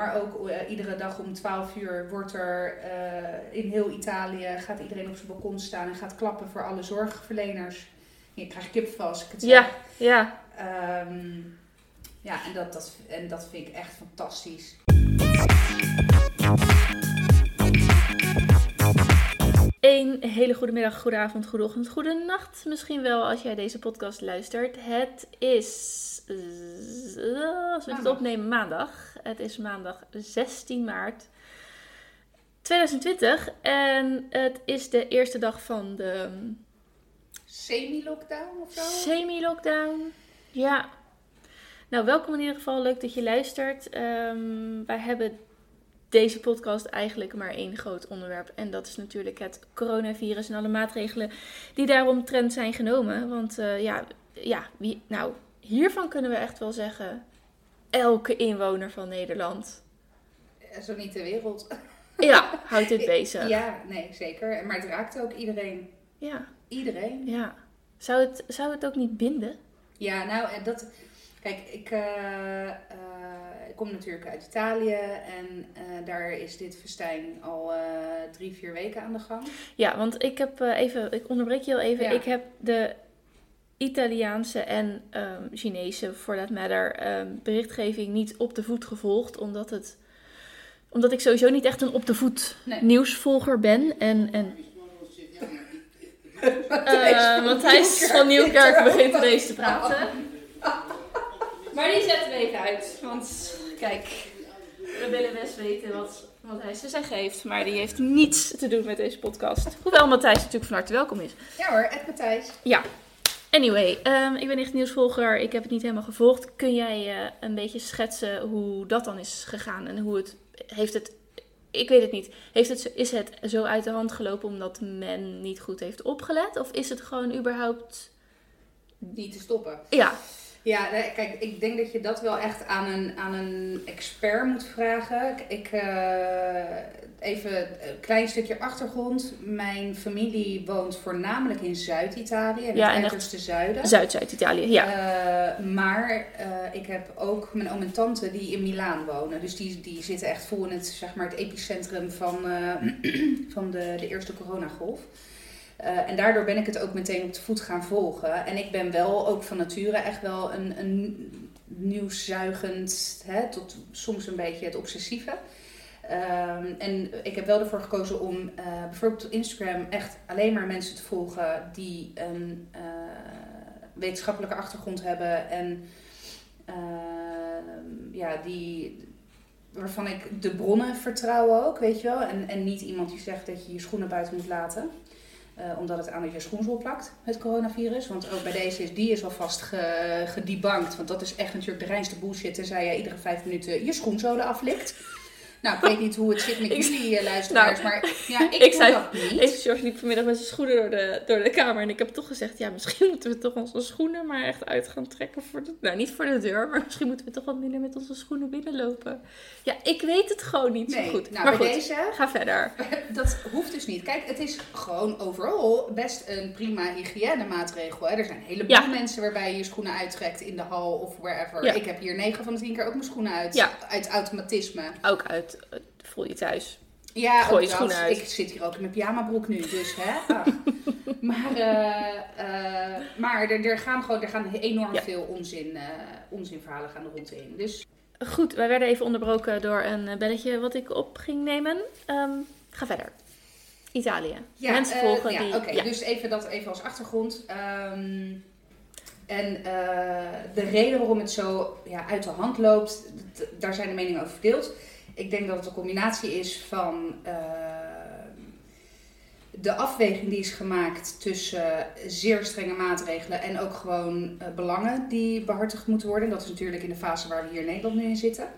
maar ook eh, iedere dag om 12 uur wordt er eh, in heel Italië gaat iedereen op zijn balkon staan en gaat klappen voor alle zorgverleners. Je krijgt kipvel als ik het zeg. Ja, ja. Ehm, ja, en dat, dat, en dat vind ik echt fantastisch. Een hele goede middag, goede avond, goede ochtend, goede nacht. Misschien wel als jij deze podcast luistert. Het is, als we het Maandag. opnemen, maandag. Het is maandag 16 maart 2020. En het is de eerste dag van de Semi-lockdown of zo? semi-lockdown. Ja. Nou, welkom in ieder geval. Leuk dat je luistert. Ehm, wij hebben deze podcast eigenlijk maar één groot onderwerp. En dat is natuurlijk het coronavirus en alle maatregelen die daaromtrent zijn genomen. Want eh, ja, ja wie, nou, hiervan kunnen we echt wel zeggen... Elke inwoner van Nederland Zo niet de wereld. ja, houdt dit bezig. Ja, nee, zeker. Maar het raakt ook iedereen. Ja, Iedereen. ja. Zou, het, zou het ook niet binden? Ja, nou, dat. Kijk, ik, eh, eh, ik kom natuurlijk uit Italië en eh, daar is dit festijn al eh, drie, vier weken aan de gang. Ja, want ik heb eh, even, ik onderbreek je heel even. Ja. Ik heb de Italiaanse en ehm, Chinese, for that matter, ehm, berichtgeving niet op de voet gevolgd. Omdat, het, omdat ik sowieso niet echt een op de voet Nee. nieuwsvolger ben. En, en eh, van Matthijs van Nieuwkerk begint ineens te praten. Maar die zetten we even uit. Want kijk, we willen best weten wat Matthijs te zeggen heeft. Maar die heeft niets te doen met deze podcast. Hoewel Matthijs natuurlijk van harte welkom is. Ja hoor, Ed Matthijs. Ja. Anyway, ehm, ik ben echt nieuwsvolger. Ik heb het niet helemaal gevolgd. Kun jij eh, een beetje schetsen hoe dat dan is gegaan? En hoe het... Heeft het... Ik weet het niet. Heeft het, is het zo uit de hand gelopen omdat men niet goed heeft opgelet? Of is het gewoon überhaupt... Niet te stoppen. Ja, Ja, kijk, ik denk dat je dat wel echt aan een, aan een expert moet vragen. Ik, eh, even een klein stukje achtergrond. Mijn familie woont voornamelijk in Zuid-Italië, in Ja, het uiterste zuiden. Zuid-Zuid-Italië. Ja. Eh, maar eh, ik heb ook mijn oom en tante die in Milaan wonen. Dus die, die zitten echt vol in het, zeg maar, het epicentrum van, van de, de eerste coronagolf. Eh, en daardoor ben ik het ook meteen op de voet gaan volgen. En ik ben wel ook van nature echt wel een, een nieuwszuigend, hè, tot soms een beetje het obsessieve. Ehm, en ik heb wel ervoor gekozen om eh, bijvoorbeeld op Instagram echt alleen maar mensen te volgen die een eh, wetenschappelijke achtergrond hebben en ehm, ja, die, waarvan ik de bronnen vertrouw ook, weet je wel. En, en niet iemand die zegt dat je je schoenen buiten moet laten. Eh, omdat het aan je schoenzool plakt, het coronavirus. Want ook bij deze is die is alvast ge. Want dat is echt natuurlijk de reinste bullshit. Tenzij je iedere vijf minuten je schoenzolen aflikt. Nou, ik weet niet hoe het zit met Ik- jullie eh, luisteraars. Nou, maar ja, ik, ik zei- dat niet. Even George liep vanmiddag met zijn schoenen door de, door de kamer. En ik heb toch gezegd, ja, misschien moeten we toch onze schoenen maar echt uit gaan trekken. Voor de, nou, niet voor de deur, maar misschien moeten we toch wat minder met onze schoenen binnenlopen. Ja, ik weet het gewoon niet nee, zo goed. nou, maar goed, deze ga verder. Dat hoeft dus niet. Kijk, het is gewoon overal best een prima hygiënemaatregel. Hè? Er zijn een heleboel Ja. mensen waarbij je je schoenen uittrekt in de hal of wherever. Ja. Ik heb hier 9 van de 10 keer ook mijn schoenen uit. Ja. Uit automatisme. Ook uit, eh, voel je thuis. Ja, Gooi ook je schoenen uit. Ik zit hier ook in mijn pyjamabroek nu, dus hè. Maar eh, eh, maar er, er gaan gewoon er gaan enorm Ja. veel onzin, onzinverhalen gaan er rondheen. Dus Goed, wij werden even onderbroken door een belletje wat ik op ging nemen. Ehm, ga verder. Italië. Ja, Mensen volgen ja, die... Oké, ja. dus even dat even als achtergrond. Ehm, en de reden waarom het zo ja, uit de hand loopt, daar zijn de meningen over verdeeld. Ik denk dat het een combinatie is van eh, de afweging die is gemaakt tussen zeer strenge maatregelen en ook gewoon eh, belangen die behartigd moeten worden. Dat is natuurlijk in de fase waar we hier in Nederland nu in zitten.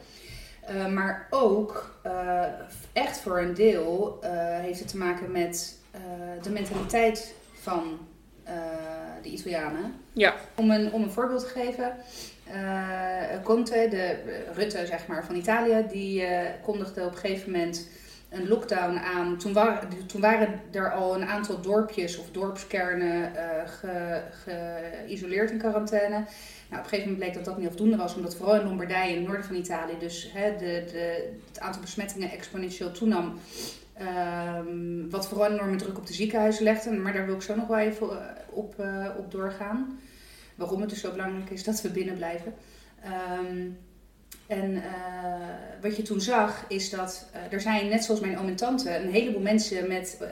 Eh, maar ook echt voor een deel heeft het te maken met de mentaliteit van de Italianen. Ja. Om een, om een voorbeeld te geven. Eh, Conte, de Rutte zeg maar, van Italië, die eh, kondigde op een gegeven moment een lockdown aan. Toen, waren toen waren er al een aantal dorpjes of dorpskernen geïsoleerd in quarantaine. Nou, op een gegeven moment bleek dat dat niet afdoende was, omdat vooral in Lombardije, in het noorden van Italië, dus hè, de, de, het aantal besmettingen exponentieel toenam. Um, wat vooral enorme druk op de ziekenhuizen legde. Maar daar wil ik zo nog wel even eh, op, op doorgaan. Waarom het dus zo belangrijk is dat we binnen blijven. Um, en uh, wat je toen zag, is dat uh, er zijn, net zoals mijn oom en tante, een heleboel mensen met uh,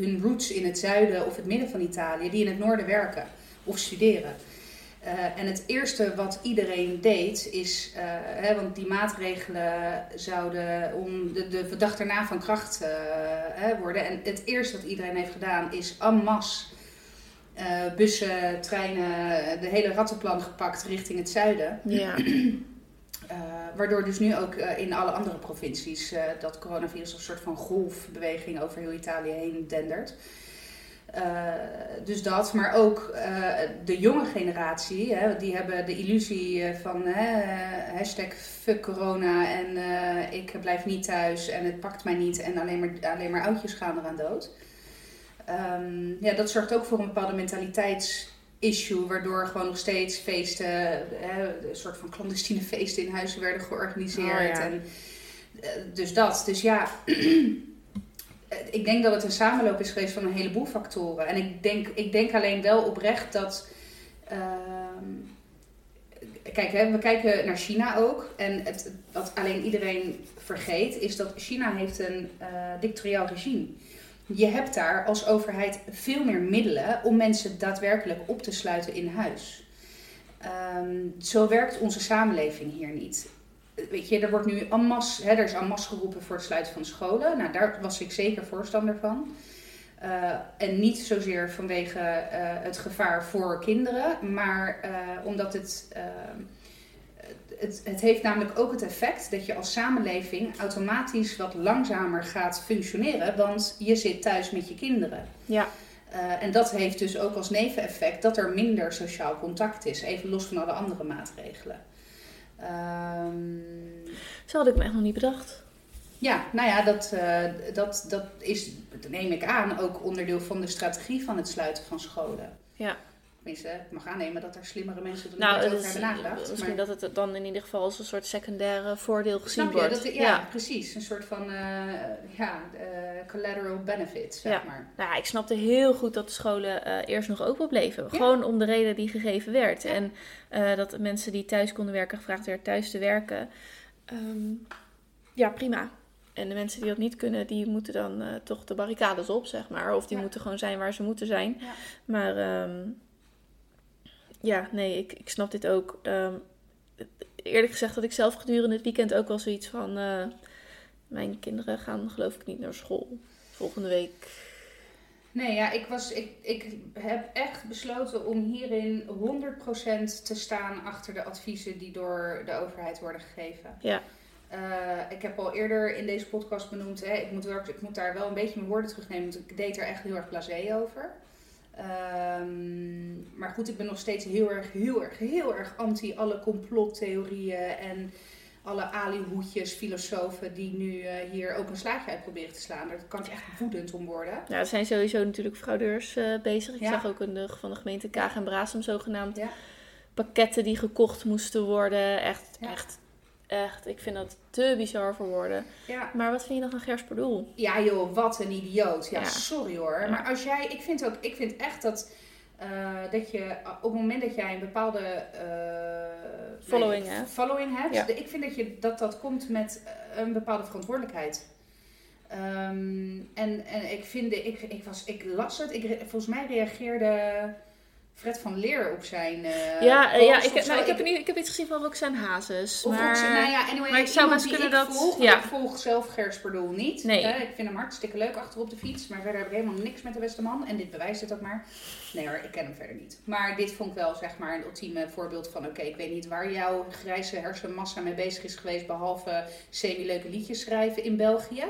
hun roots in het zuiden of het midden van Italië, die in het noorden werken of studeren. en het eerste wat iedereen deed, is, hè, want die maatregelen zouden om de, de dag daarna van kracht hè, worden. En het eerste wat iedereen heeft gedaan, is en masse bussen, treinen, de hele rattenplan gepakt richting het zuiden. Ja. Uh, waardoor dus nu ook uh, in alle andere provincies uh, dat coronavirus een soort van golfbeweging over heel Italië heen dendert. dus dat, maar ook de jonge generatie, hè, die hebben de illusie van hashtag fuck corona en ik blijf niet thuis en het pakt mij niet en alleen maar, alleen maar oudjes gaan eraan dood. Um, ja, dat zorgt ook voor een bepaalde mentaliteits issue, waardoor gewoon nog steeds feesten, hè, een soort van clandestine feesten in huizen werden georganiseerd. Oh, ja. en, uh, dus dat. Dus ja, ik denk dat het een samenloop is geweest van een heleboel factoren. En ik denk, ik denk alleen wel oprecht dat. Uh, kijk, hè, we kijken naar China ook. En het, wat alleen iedereen vergeet, is dat China heeft een uh, dictatoriaal regime je hebt daar als overheid veel meer middelen om mensen daadwerkelijk op te sluiten in huis. Um, zo werkt onze samenleving hier niet. Weet je, er wordt nu masse, hè, er is geroepen voor het sluiten van scholen. Nou, daar was ik zeker voorstander van. Uh, en niet zozeer vanwege uh, het gevaar voor kinderen, maar uh, omdat het het, het, heeft namelijk ook het effect dat je als samenleving automatisch wat langzamer gaat functioneren, want je zit thuis met je kinderen. Ja. Uh, en dat heeft dus ook als neveneffect dat er minder sociaal contact is, even los van alle andere maatregelen. Um, Zo had ik me echt nog niet bedacht. Ja, nou ja, dat, uh, dat, dat is, dat neem ik aan, ook onderdeel van de strategie van het sluiten van scholen. Ja. Tenminste, ik mag aannemen dat er slimmere mensen er nou, over hebben nagedacht. Misschien maar... dat het dan in ieder geval als een soort secundaire voordeel gezien Snap wordt. Dat, ja, ja, precies. Een soort van uh, ja, uh, collateral benefit, zeg ja. maar. Nou, ik snapte heel goed dat de scholen uh, eerst nog open bleven. Ja. Gewoon om de reden die gegeven werd. En dat mensen die thuis konden werken gevraagd werd thuis te werken. Um, ja, prima. En de mensen die dat niet kunnen, die moeten dan toch de barricades op, zeg maar. Of die moeten gewoon zijn waar ze moeten zijn. Maar... Um, ja, nee, ik, ik snap dit ook. Um, eerlijk gezegd had ik zelf gedurende het weekend ook wel zoiets van... Uh, mijn kinderen gaan geloof ik niet naar school volgende week. Nee, ja, ik, was, ik, ik heb echt besloten om hierin 100% te staan achter de adviezen die door de overheid worden gegeven. Ja. Uh, ik heb al eerder in deze podcast benoemd, hè, ik, moet wel, ik moet daar wel een beetje mijn woorden terugnemen, want ik deed er echt heel erg blasé over. Um, maar goed, ik ben nog steeds heel erg, heel erg, heel erg anti alle complottheorieën en alle alihoedjes, filosofen die nu uh, hier ook een slaagje uit proberen te slaan. Daar kan ik echt woedend om worden. Ja, er zijn sowieso natuurlijk fraudeurs uh, bezig. Ik ja. zag ook in de, van de gemeente Kaag en Brasem zogenaamd ja. pakketten die gekocht moesten worden. Echt, ja. echt Echt, ik vind dat te bizar voor woorden. Ja. Maar wat vind je dan van Gers Pardoel? Ja joh, wat een idioot. Ja, ja. sorry hoor. Ja. Maar als jij, ik vind ook, ik vind echt dat, uh, dat je op het moment dat jij een bepaalde uh, following, nee, following hebt, ik vind dat, je, dat dat komt met een bepaalde verantwoordelijkheid. Um, en, en ik vind, ik, ik, was, ik las het, ik, volgens mij reageerde Fred van Leer op zijn. Uh, ja, uh, ja ik, nou, ik, heb niet, ik heb iets gezien van Roxanne Hazes. Of maar, Roxanne, nou ja, anyway, maar ik zou best kunnen dat. Volg, ja. Ik volg zelf Gers Perdoel niet. Nee. Uh, ik vind hem hartstikke leuk achter op de fiets. Maar verder heb ik helemaal niks met de beste man. En dit bewijst het ook maar. Nee hoor, ik ken hem verder niet. Maar dit vond ik wel zeg maar een ultieme voorbeeld van: oké, okay, ik weet niet waar jouw grijze hersenmassa mee bezig is geweest. Behalve semi-leuke liedjes schrijven in België.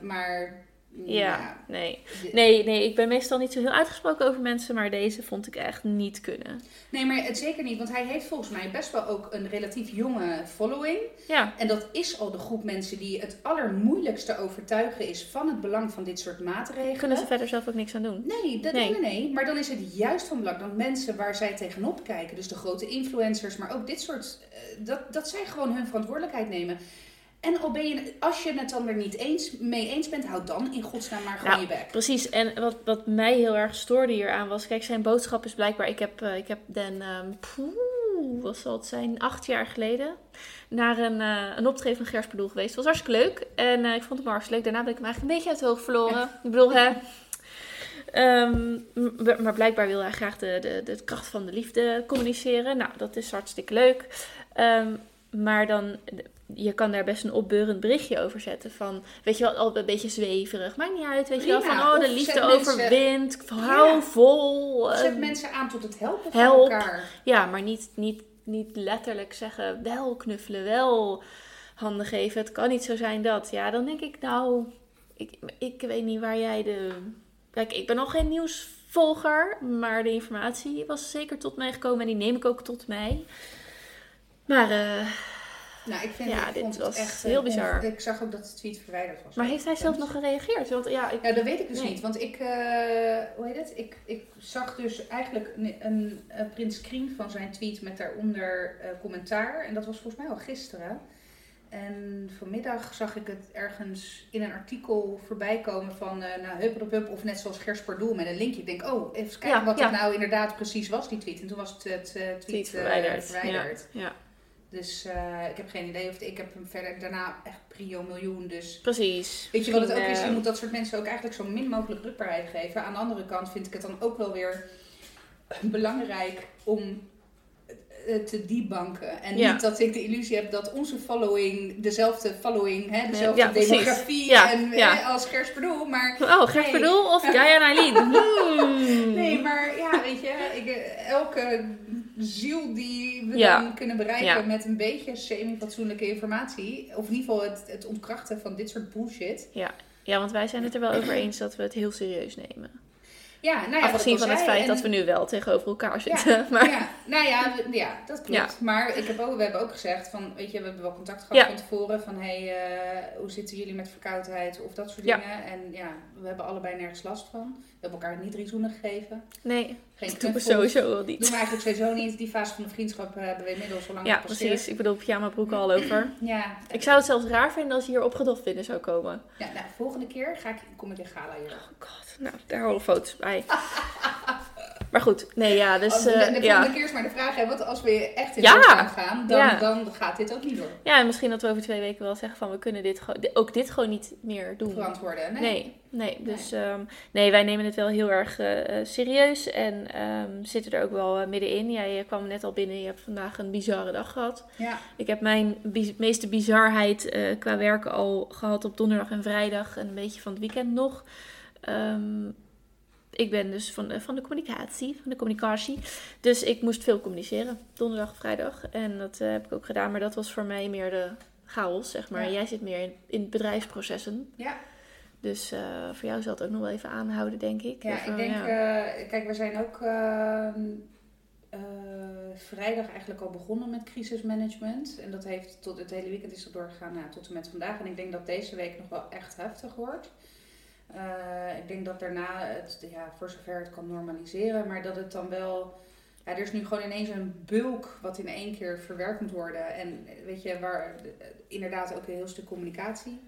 maar Ja, nee. nee. Nee, ik ben meestal niet zo heel uitgesproken over mensen, maar deze vond ik echt niet kunnen. Nee, maar het zeker niet, want hij heeft volgens mij best wel ook een relatief jonge following. Ja. En dat is al de groep mensen die het allermoeilijkste overtuigen is van het belang van dit soort maatregelen. Kunnen ze verder zelf ook niks aan doen? Nee, dat, nee. nee, nee. Maar dan is het juist van belang dat mensen waar zij tegenop kijken, dus de grote influencers, maar ook dit soort, eh, dat, dat zij gewoon hun verantwoordelijkheid nemen. En al ben je, als je het dan er niet eens mee eens bent, houd dan in godsnaam maar gewoon Nou, je bek. Precies, en wat, wat mij heel erg stoorde hieraan was, kijk, zijn boodschap is blijkbaar, ik heb, eh, ik heb den, ehm poeh, wat zal het zijn, acht jaar geleden, naar een, eh, een optreden van Gers Bedoel geweest. Het was hartstikke leuk en eh, ik vond hem hartstikke leuk. Daarna ben ik hem eigenlijk een beetje uit het oog verloren. Ik bedoel, hè. Ehm, maar blijkbaar wil hij graag de, de, de kracht van de liefde communiceren. Nou, dat is hartstikke leuk. Ehm, maar dan, je kan daar best een opbeurend berichtje over zetten. Van, weet je wel, al een beetje zweverig. Maakt niet uit, weet je wel. Van, oh, de liefde mensen- overwint. Hou Ja. vol. Zet ehm, mensen aan tot het helpen help. van elkaar. ja, maar niet, niet, niet letterlijk zeggen, wel knuffelen, wel handen geven. Het kan niet zo zijn dat. Ja, dan denk ik, nou, ik, ik weet niet waar jij de... Kijk, ik ben al geen nieuwsvolger, maar de informatie was zeker tot mij gekomen en die neem ik ook tot mij. Maar, eh, Nou, ik vind Ja, ik dit vond was het echt heel eh, bizar. Ik zag ook dat de tweet verwijderd was. maar heeft hij zelf nog gereageerd? Want ja, ik, Ja, dat weet ik dus Nee. niet. Want ik, eh, hoe heet het? Ik, ik zag dus eigenlijk een, een, een print screen van zijn tweet met daaronder eh, commentaar. En dat was volgens mij al gisteren. En vanmiddag zag ik het ergens in een artikel voorbij komen van eh nou, hup, hup, hup, of net zoals Gers Pardoel met een linkje. Ik denk, oh, even kijken Ja, wat ja. het nou inderdaad precies was, die tweet. En toen was het, het tweet, tweet verwijderd. verwijderd. Ja, ja, Dus eh, ik heb geen idee of ik heb hem verder daarna echt prio miljoen. Dus precies. Weet je wat het ook is? Je eh, moet dat soort mensen ook eigenlijk zo min mogelijk rugbaarheid geven. Aan de andere kant vind ik het dan ook wel weer belangrijk om eh, te debanken. En Ja. niet dat ik de illusie heb dat onze following dezelfde following, hè, dezelfde Ja, demografie Ja, en, ja. als Gers Pardoel. Maar Oh. Verdoel of Gaia en Eileen? Hmm. nee, maar ja, weet je, ik, elke ziel die we Ja. dan kunnen bereiken Ja. met een beetje semi-fatsoenlijke informatie, of in ieder geval het, het ontkrachten van dit soort bullshit. Ja, want wij zijn het er wel over eens dat we het heel serieus nemen. Ja, nou ja, Afgezien van het feit en- dat we nu wel tegenover elkaar Ja, zitten. maar ja, nou ja, ja dat klopt. Ja. Maar ik heb ook, we hebben ook gezegd van, weet je, we hebben wel contact gehad Ja. van tevoren van, hé, hey, eh, hoe zitten jullie met verkoudheid of dat soort Ja. dingen. En ja, we hebben allebei nergens last van. We hebben elkaar niet drie zoenen gegeven. nee, Geen dat doen we sowieso wel Doen niet. we eigenlijk sowieso niet. Die fase van de vriendschap eh, hebben we inmiddels al lang Ja, precies. Ik bedoel, pyjama broek al over. Ja, Ik zou het zelfs raar vinden als je hier opgedoft binnen zou komen. ja nou, volgende keer ga ik, kom ik in gala hier. Oh god, nou, daar horen foto's bij. maar goed, nee, ja, dus Als we de, de volgende keer maar de vraag, hè, want als we echt in Ja. de gaan gaan, dan, dan gaat dit ook niet door. Ja, en misschien dat we over twee weken wel zeggen van we kunnen dit ook dit gewoon niet meer doen. Verantwoorden. Nee. Nee, nee. Dus ehm, nee, wij nemen het wel heel erg eh, eh, serieus en ehm, zitten er ook wel eh, middenin. Jij kwam net al binnen, je hebt vandaag een bizarre dag gehad. Ja. Ik heb mijn bi- meeste bizarheid qua werken al gehad op donderdag en vrijdag en een beetje van het weekend nog. Ehm, ik ben dus van de, van de communicatie, van de communicatie. Dus ik moest veel communiceren, donderdag, vrijdag. En dat eh, heb ik ook gedaan, maar dat was voor mij meer de chaos, zeg maar. Ja. Jij zit meer in, in bedrijfsprocessen. Ja. Dus eh, voor jou zal het ook nog wel even aanhouden, denk ik. Ja, Even, ik denk, ja. eh, kijk, we zijn ook ehm, eh, vrijdag eigenlijk al begonnen met crisismanagement. En dat heeft tot het hele weekend is dat doorgegaan nou, tot en met vandaag. En ik denk dat deze week nog wel echt heftig wordt. Eh, ik denk dat daarna het, ja, voor zover het kan normaliseren, maar dat het dan wel. Ja, er is nu gewoon ineens een bulk wat in één keer verwerkt moet worden. En weet je, waar inderdaad ook een heel stuk communicatie.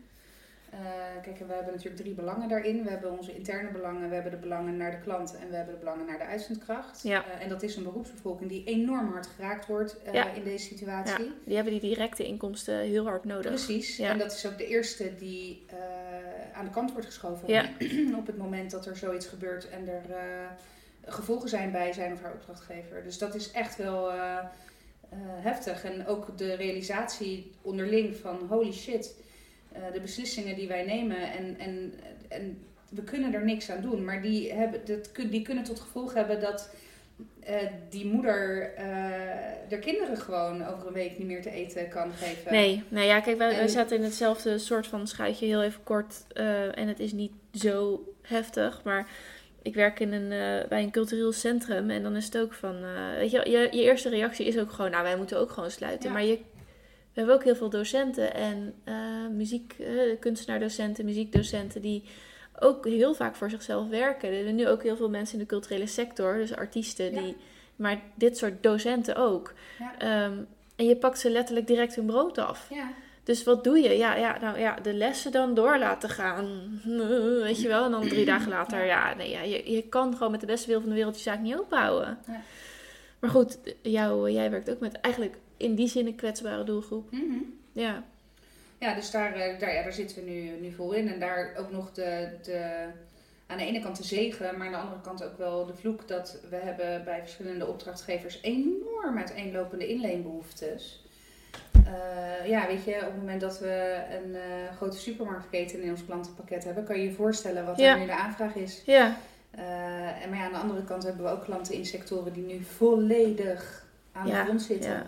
Eh, kijk, we hebben natuurlijk drie belangen daarin. We hebben onze interne belangen, we hebben de belangen naar de klant en we hebben de belangen naar de uitzendkracht. Ja. Eh, en dat is een beroepsbevolking die enorm hard geraakt wordt Ja. in deze situatie. Ja, die hebben die directe inkomsten heel hard nodig. Precies. En dat is ook de eerste die aan de kant wordt geschoven Ja. op het moment dat er zoiets gebeurt en er eh, gevolgen zijn bij zijn of haar opdrachtgever. Dus dat is echt wel eh, eh, heftig. En ook de realisatie onderling van holy shit, de beslissingen die wij nemen en, en, en we kunnen er niks aan doen, maar die, hebben, dat, die kunnen tot gevolg hebben dat eh, die moeder eh de kinderen gewoon over een week niet meer te eten kan geven. Nee, nee ja, kijk, wij, wij En- zaten in hetzelfde soort van schuitje, heel even kort. eh, en het is niet zo heftig, maar ik werk in een, bij een cultureel centrum. En dan is het ook van, weet je, je, je eerste reactie is ook gewoon, nou, wij moeten ook gewoon sluiten. Ja. Maar je, we hebben ook heel veel docenten en muziek, kunstenaardocenten, muziekdocenten die ook heel vaak voor zichzelf werken. Er zijn nu ook heel veel mensen in de culturele sector, dus artiesten, Ja. die, maar dit soort docenten ook. Ja. Ehm, en je pakt ze letterlijk direct hun brood af. Ja, Dus wat doe je? Ja, ja, nou ja, de lessen dan door laten gaan. Weet je wel? En dan drie dagen later, ja, nee, ja je, je kan gewoon met de beste wil van de wereld je zaak niet openhouden. Ja. Maar goed, jou, jij werkt ook met eigenlijk in die zin een kwetsbare doelgroep. Mhm. Ja, ja dus daar, eh, daar, ja, daar zitten we nu, nu vol in. En daar ook nog de, de, aan de ene kant de zegen, maar aan de andere kant ook wel de vloek dat we hebben bij verschillende opdrachtgevers enorm uiteenlopende inleenbehoeftes. Eh, ja, weet je, op het moment dat we een eh, grote supermarktketen in ons klantenpakket hebben, kan je je voorstellen wat Ja. er nu de aanvraag is. ja, en maar ja, aan de andere kant hebben we ook klanten in sectoren die nu volledig aan Ja, de grond zitten.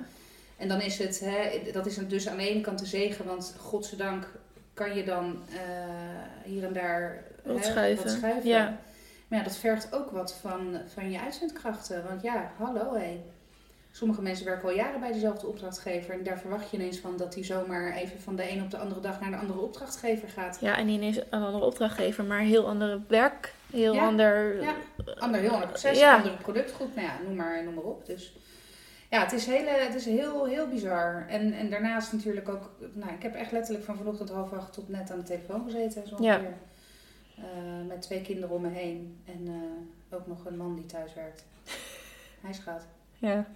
En dan is het, hè, dat is dus aan de ene kant de zegen, want godzijdank kan je dan eh, hier en daar Wat hè, schuiven. wat schuiven. Ja. Maar ja, dat vergt ook wat van, van je uitzendkrachten. Want ja, hallo hé. Sommige mensen werken al jaren bij dezelfde opdrachtgever. En daar verwacht je ineens van dat hij zomaar even van de een op de andere dag naar de andere opdrachtgever gaat. ja, en niet ineens een andere opdrachtgever, maar heel andere werk. Heel Ja, ander... ja. Ander, heel ander proces, Ja. andere productgroep. Nou ja, noem maar, noem maar op. Dus ja, het is, hele, het is heel, heel bizar. En, en daarnaast natuurlijk ook... Nou, ik heb echt letterlijk van vanochtend half acht tot net aan de telefoon gezeten. Zo Ja. Eh, met twee kinderen om me heen. En eh, ook nog een man die thuis werkt. Hij schat. Ja.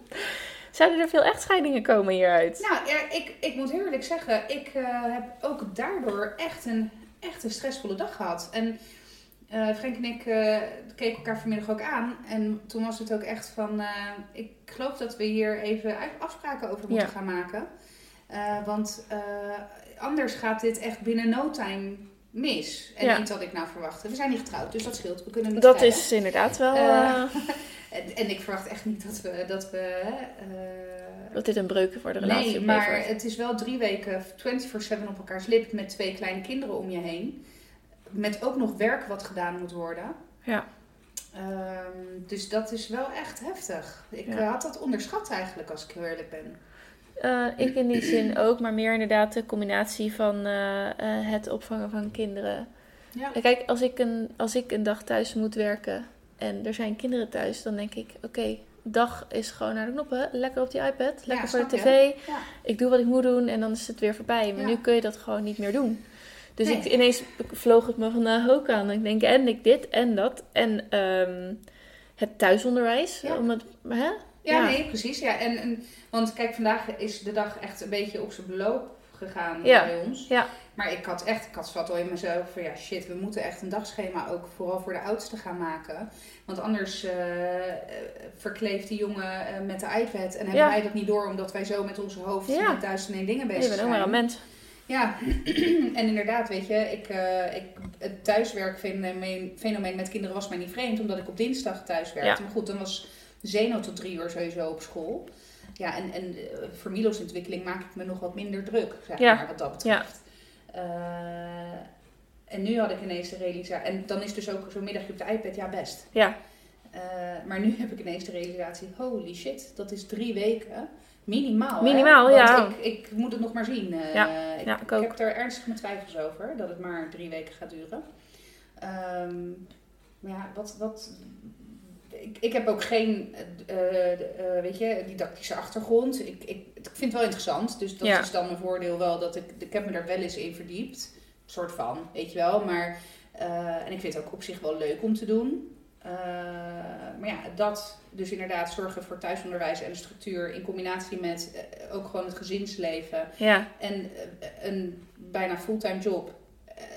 Zouden er veel echtscheidingen komen hieruit? Nou, ja, ik, ik moet heel eerlijk zeggen, ik eh, heb ook daardoor echt een, echt een stressvolle dag gehad. En eh Frank en ik eh, keken elkaar vanmiddag ook aan. En toen was het ook echt van, eh, ik geloof dat we hier even afspraken over moeten Ja. gaan maken. Want anders gaat dit echt binnen no time mis. En Ja. niet wat ik nou verwachtte. We zijn niet getrouwd, dus dat scheelt. We kunnen niet Dat is inderdaad wel... En, en ik verwacht echt niet dat we... Dat we dat dit een breuk voor de relatie Nee, maar het is wel drie weken 24-7 op elkaars lip met twee kleine kinderen om je heen. Met ook nog werk wat gedaan moet worden. Ja. Ehm, dus dat is wel echt heftig. Ik Ja. eh, had dat onderschat eigenlijk, als ik heel eerlijk ben. Eh, ik in die zin ook, maar meer inderdaad de combinatie van eh, het opvangen van kinderen. Ja. Kijk, als ik, een, als ik een dag thuis moet werken en er zijn kinderen thuis, dan denk ik: oké, dag is gewoon naar de knoppen. Lekker op die iPad, lekker voor de tv. Ja. Ik doe wat ik moet doen en dan is het weer voorbij. Maar nu kun je dat gewoon niet meer doen. Dus Nee. ik, ineens vloog het me vandaag ook aan. Ik denk, en ik dit en dat. En ehm, het thuisonderwijs. Ja. Om het, hè? Ja, Ja. nee, precies. Ja. En, en, want kijk, vandaag is de dag echt een beetje op zijn beloop gegaan Ja. bij ons. Ja. Maar ik had echt, ik had zat al in mezelf van ja shit, we moeten echt een dagschema ook vooral voor de oudste gaan maken. Want anders eh, verkleeft die jongen eh, met de iPad en hebben Ja. wij dat niet door omdat wij zo met onze hoofd met duizend en één dingen bezig bent ook zijn. maar een mens. Ja, en inderdaad, weet je, ik, eh, ik, het thuiswerkfenomeen fenomeen met kinderen was mij niet vreemd, omdat ik op dinsdag thuis werkte. Ja. Maar goed, dan was Zeno tot drie uur sowieso op school. Ja, en, en eh, voor Milo's ontwikkeling maak ik me nog wat minder druk, zeg Ja. maar, wat dat betreft. Eh, en nu had ik ineens de realisatie, en dan is dus ook zo'n middagje op de iPad, ja best. Ja, Eh, maar nu heb ik ineens de realisatie, holy shit, dat is drie weken. Minimaal. ja. Ik, ik moet het nog maar zien. Eh, Ja, ik, ja, ik heb er ernstig mijn twijfels over dat het maar drie weken gaat duren. Ehm, maar ja, wat. wat ik, ik heb ook geen eh, eh, weet je, didactische achtergrond. Ik, ik, ik vind het wel interessant. Dus dat Ja. is dan een voordeel wel dat ik. Ik heb me daar wel eens in verdiept. soort van, weet je wel. Maar, en ik vind het ook op zich wel leuk om te doen. Eh, maar ja, dat dus inderdaad zorgen voor thuisonderwijs en structuur in combinatie met eh, ook gewoon het gezinsleven ja, en eh, een bijna fulltime job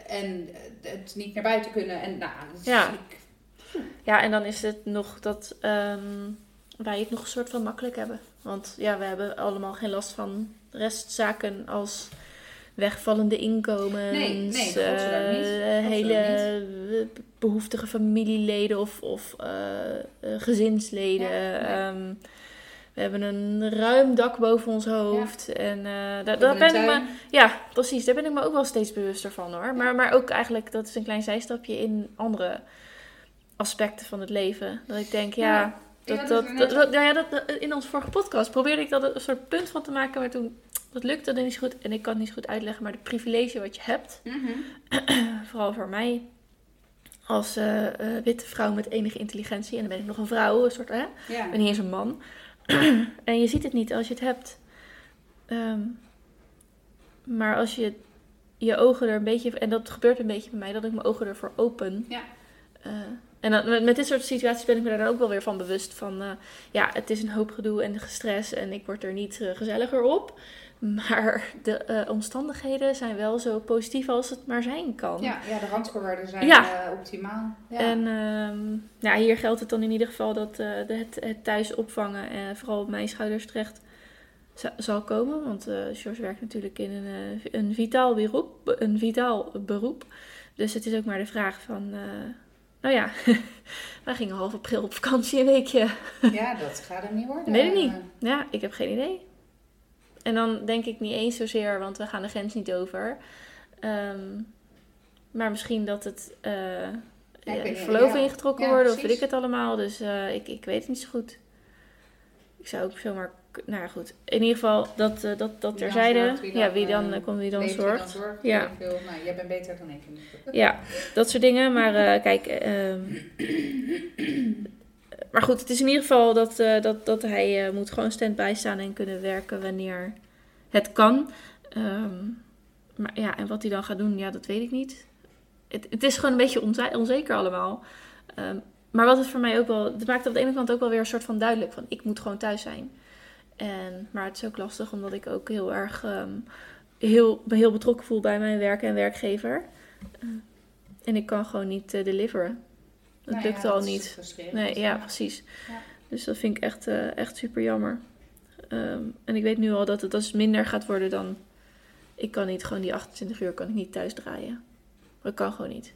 en het niet naar buiten kunnen en nou, dat is- Ja. ik- ja, en dan is het nog dat ehm, wij het nog een soort van makkelijk hebben. Want ja, we hebben allemaal geen last van restzaken als wegvallende inkomens, Nee, eh, hele eh, behoeftige familieleden of, of eh, eh, gezinsleden. Ja, nee. Ehm, we hebben een ruim dak boven ons hoofd. En eh, daar, ben ik me ja, precies. Daar ben ik me ook wel steeds bewuster van hoor. Maar, maar ook eigenlijk, dat is een klein zijstapje in andere aspecten van het leven. Dat ik denk, ja, Ja, dat, ja, dat, dat nou ja, dat, dat- in onze vorige podcast probeerde ik dat een soort punt van te maken. Maar toen, dat lukte dan niet zo goed. En ik kan het niet zo goed uitleggen. Maar de privilege wat je hebt, Mhm. vooral voor mij... Als eh, eh, witte vrouw met enige intelligentie. En dan ben ik nog een vrouw, een soort, hè? Ik ben niet eens een man. en je ziet het niet als je het hebt. Ehm, maar als je je ogen er een beetje... En dat gebeurt een beetje bij mij, dat ik mijn ogen ervoor open. Ja. Eh, en dan, met, met dit soort situaties ben ik me daar dan ook wel weer van bewust van... ja, het is een hoop gedoe en gestres en ik word er niet gezelliger op. Maar de eh, omstandigheden zijn wel zo positief als het maar zijn kan. Ja, ja, de randvoorwaarden zijn Ja. eh, optimaal. Ja. En ehm, ja, hier geldt het dan in ieder geval dat eh, het, het thuis opvangen eh, vooral op mijn schouders terecht za- zal komen. Want George werkt natuurlijk in een, een, vitaal beroep, een vitaal beroep. Dus het is ook maar de vraag van... nou ja, wij gingen half april op vakantie een weekje. ja, dat gaat hem niet worden. Weet ik niet. Ja, ik heb geen idee. En dan denk ik niet eens zozeer, want we gaan de grens niet over. Ehm, maar misschien dat het eh Ja, Ja. ingetrokken Ja, worden, of weet ik het allemaal. Dus eh, ik, ik weet het niet zo goed. Ik zou ook zomaar... Nou ja, goed. In ieder geval, dat, eh, dat, dat terzijde. zorgt, wie ja, wie dan, komt wie dan Leeft wie dan zorgt. Ja. veel. Nou, jij bent beter dan ik. Ja, dat soort dingen. Maar kijk, ehm, maar goed, het is in ieder geval dat, eh, dat, dat hij eh, moet gewoon stand-by staan en kunnen werken wanneer het kan. Ehm, maar ja, en wat hij dan gaat doen, ja, dat weet ik niet. Het, het is gewoon een beetje onze- onzeker allemaal. Ehm, maar wat het voor mij ook wel, het maakt op de ene kant ook wel weer een soort van duidelijk van, ik moet gewoon thuis zijn. En, maar het is ook lastig omdat ik ook heel erg ehm, heel, heel betrokken voel bij mijn werk en werkgever. En ik kan gewoon niet eh, deliveren. Dat Nou ja, lukt al dat niet. Nee, ja, precies. Ja. Dus dat vind ik echt, eh, echt super jammer. Ehm, en ik weet nu al dat het als het minder gaat worden dan... Ik kan niet gewoon die 28 uur kan ik niet thuis draaien. Dat kan gewoon niet.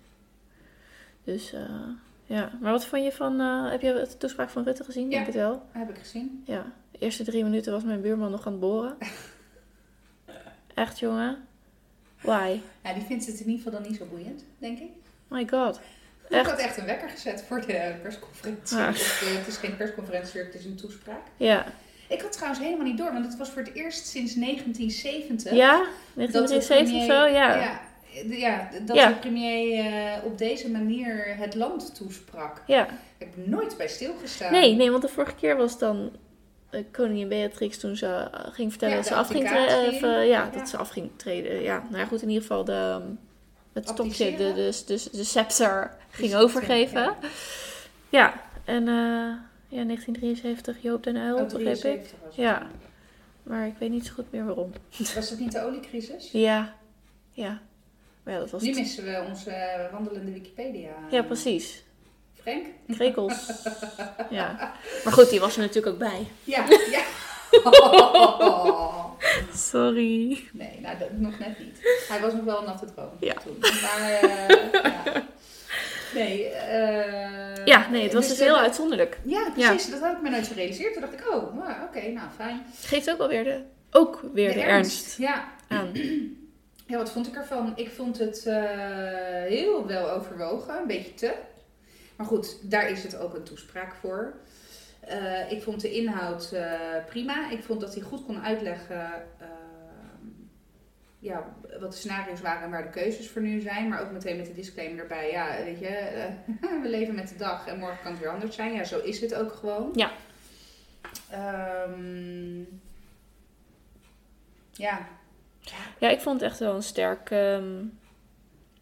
Dus eh, ja. Maar wat vond je van... eh, heb je de toespraak van Rutte gezien? Ja. Denk het wel. Heb ik gezien. Ja. De eerste drie minuten was mijn buurman nog aan het boren. Echt jongen. Why? Ja, die vindt het in ieder geval dan niet zo boeiend, denk ik. My god. Ik had echt een wekker gezet voor de persconferentie. Ah. Eh, het is geen persconferentie, het is een toespraak. Ja. Ik had trouwens helemaal niet door, want het was voor het eerst sinds 1970. Ja? dat de 1973 of zo? Ja. Ja, ja, dat Ja. de premier eh, op deze manier het land toesprak. Ja. Ik heb nooit bij stilgestaan. Nee, nee, want de vorige keer was dan eh, koningin Beatrix toen ze ging vertellen Ja, dat ze af ging abdicatie. treden. of, eh, ja, dat ze af ging treden. Ja, nou ja, goed, in ieder geval de, ehm, het stokje, de, Abdiceren? de, scepter ging overgeven. ja. Ja, en eh, ja, 1973, Joop den Uyl, Oh, begreep ik. 73 was het. Ja, maar ik weet niet zo goed meer waarom. Was het niet de oliecrisis? Ja, ja. Maar ja, dat was Nu het. missen we onze wandelende Wikipedia. Ja, precies. Frank? Krekels. ja. Maar goed, die was er natuurlijk ook bij. Ja, ja. Sorry. Nee, nou, dat, nog net niet. Hij was nog wel een natte droom Ja. toen. Maar, eh, ja. Nee, eh, Ja, nee, het was dus de- heel uitzonderlijk. Ja, precies. Dat had ik me nooit gerealiseerd. Toen dacht ik, oh, oké, nou, fijn. Geeft ook wel weer de, ook weer de, ernst. Ja. aan. ja, wat vond ik ervan? Ik vond het eh, heel wel overwogen. Een beetje te. Maar goed, daar is het ook een toespraak voor. Eh, ik vond de inhoud eh, prima. Ik vond dat hij goed kon uitleggen eh, ja, wat de scenario's waren en waar de keuzes voor nu zijn. Maar ook meteen met de disclaimer erbij. Ja, weet je, we leven met de dag en morgen kan het weer anders zijn. Ja, zo is het ook gewoon. Ja. Ehm, ja, Ja, ik vond het echt wel een sterk. ehm,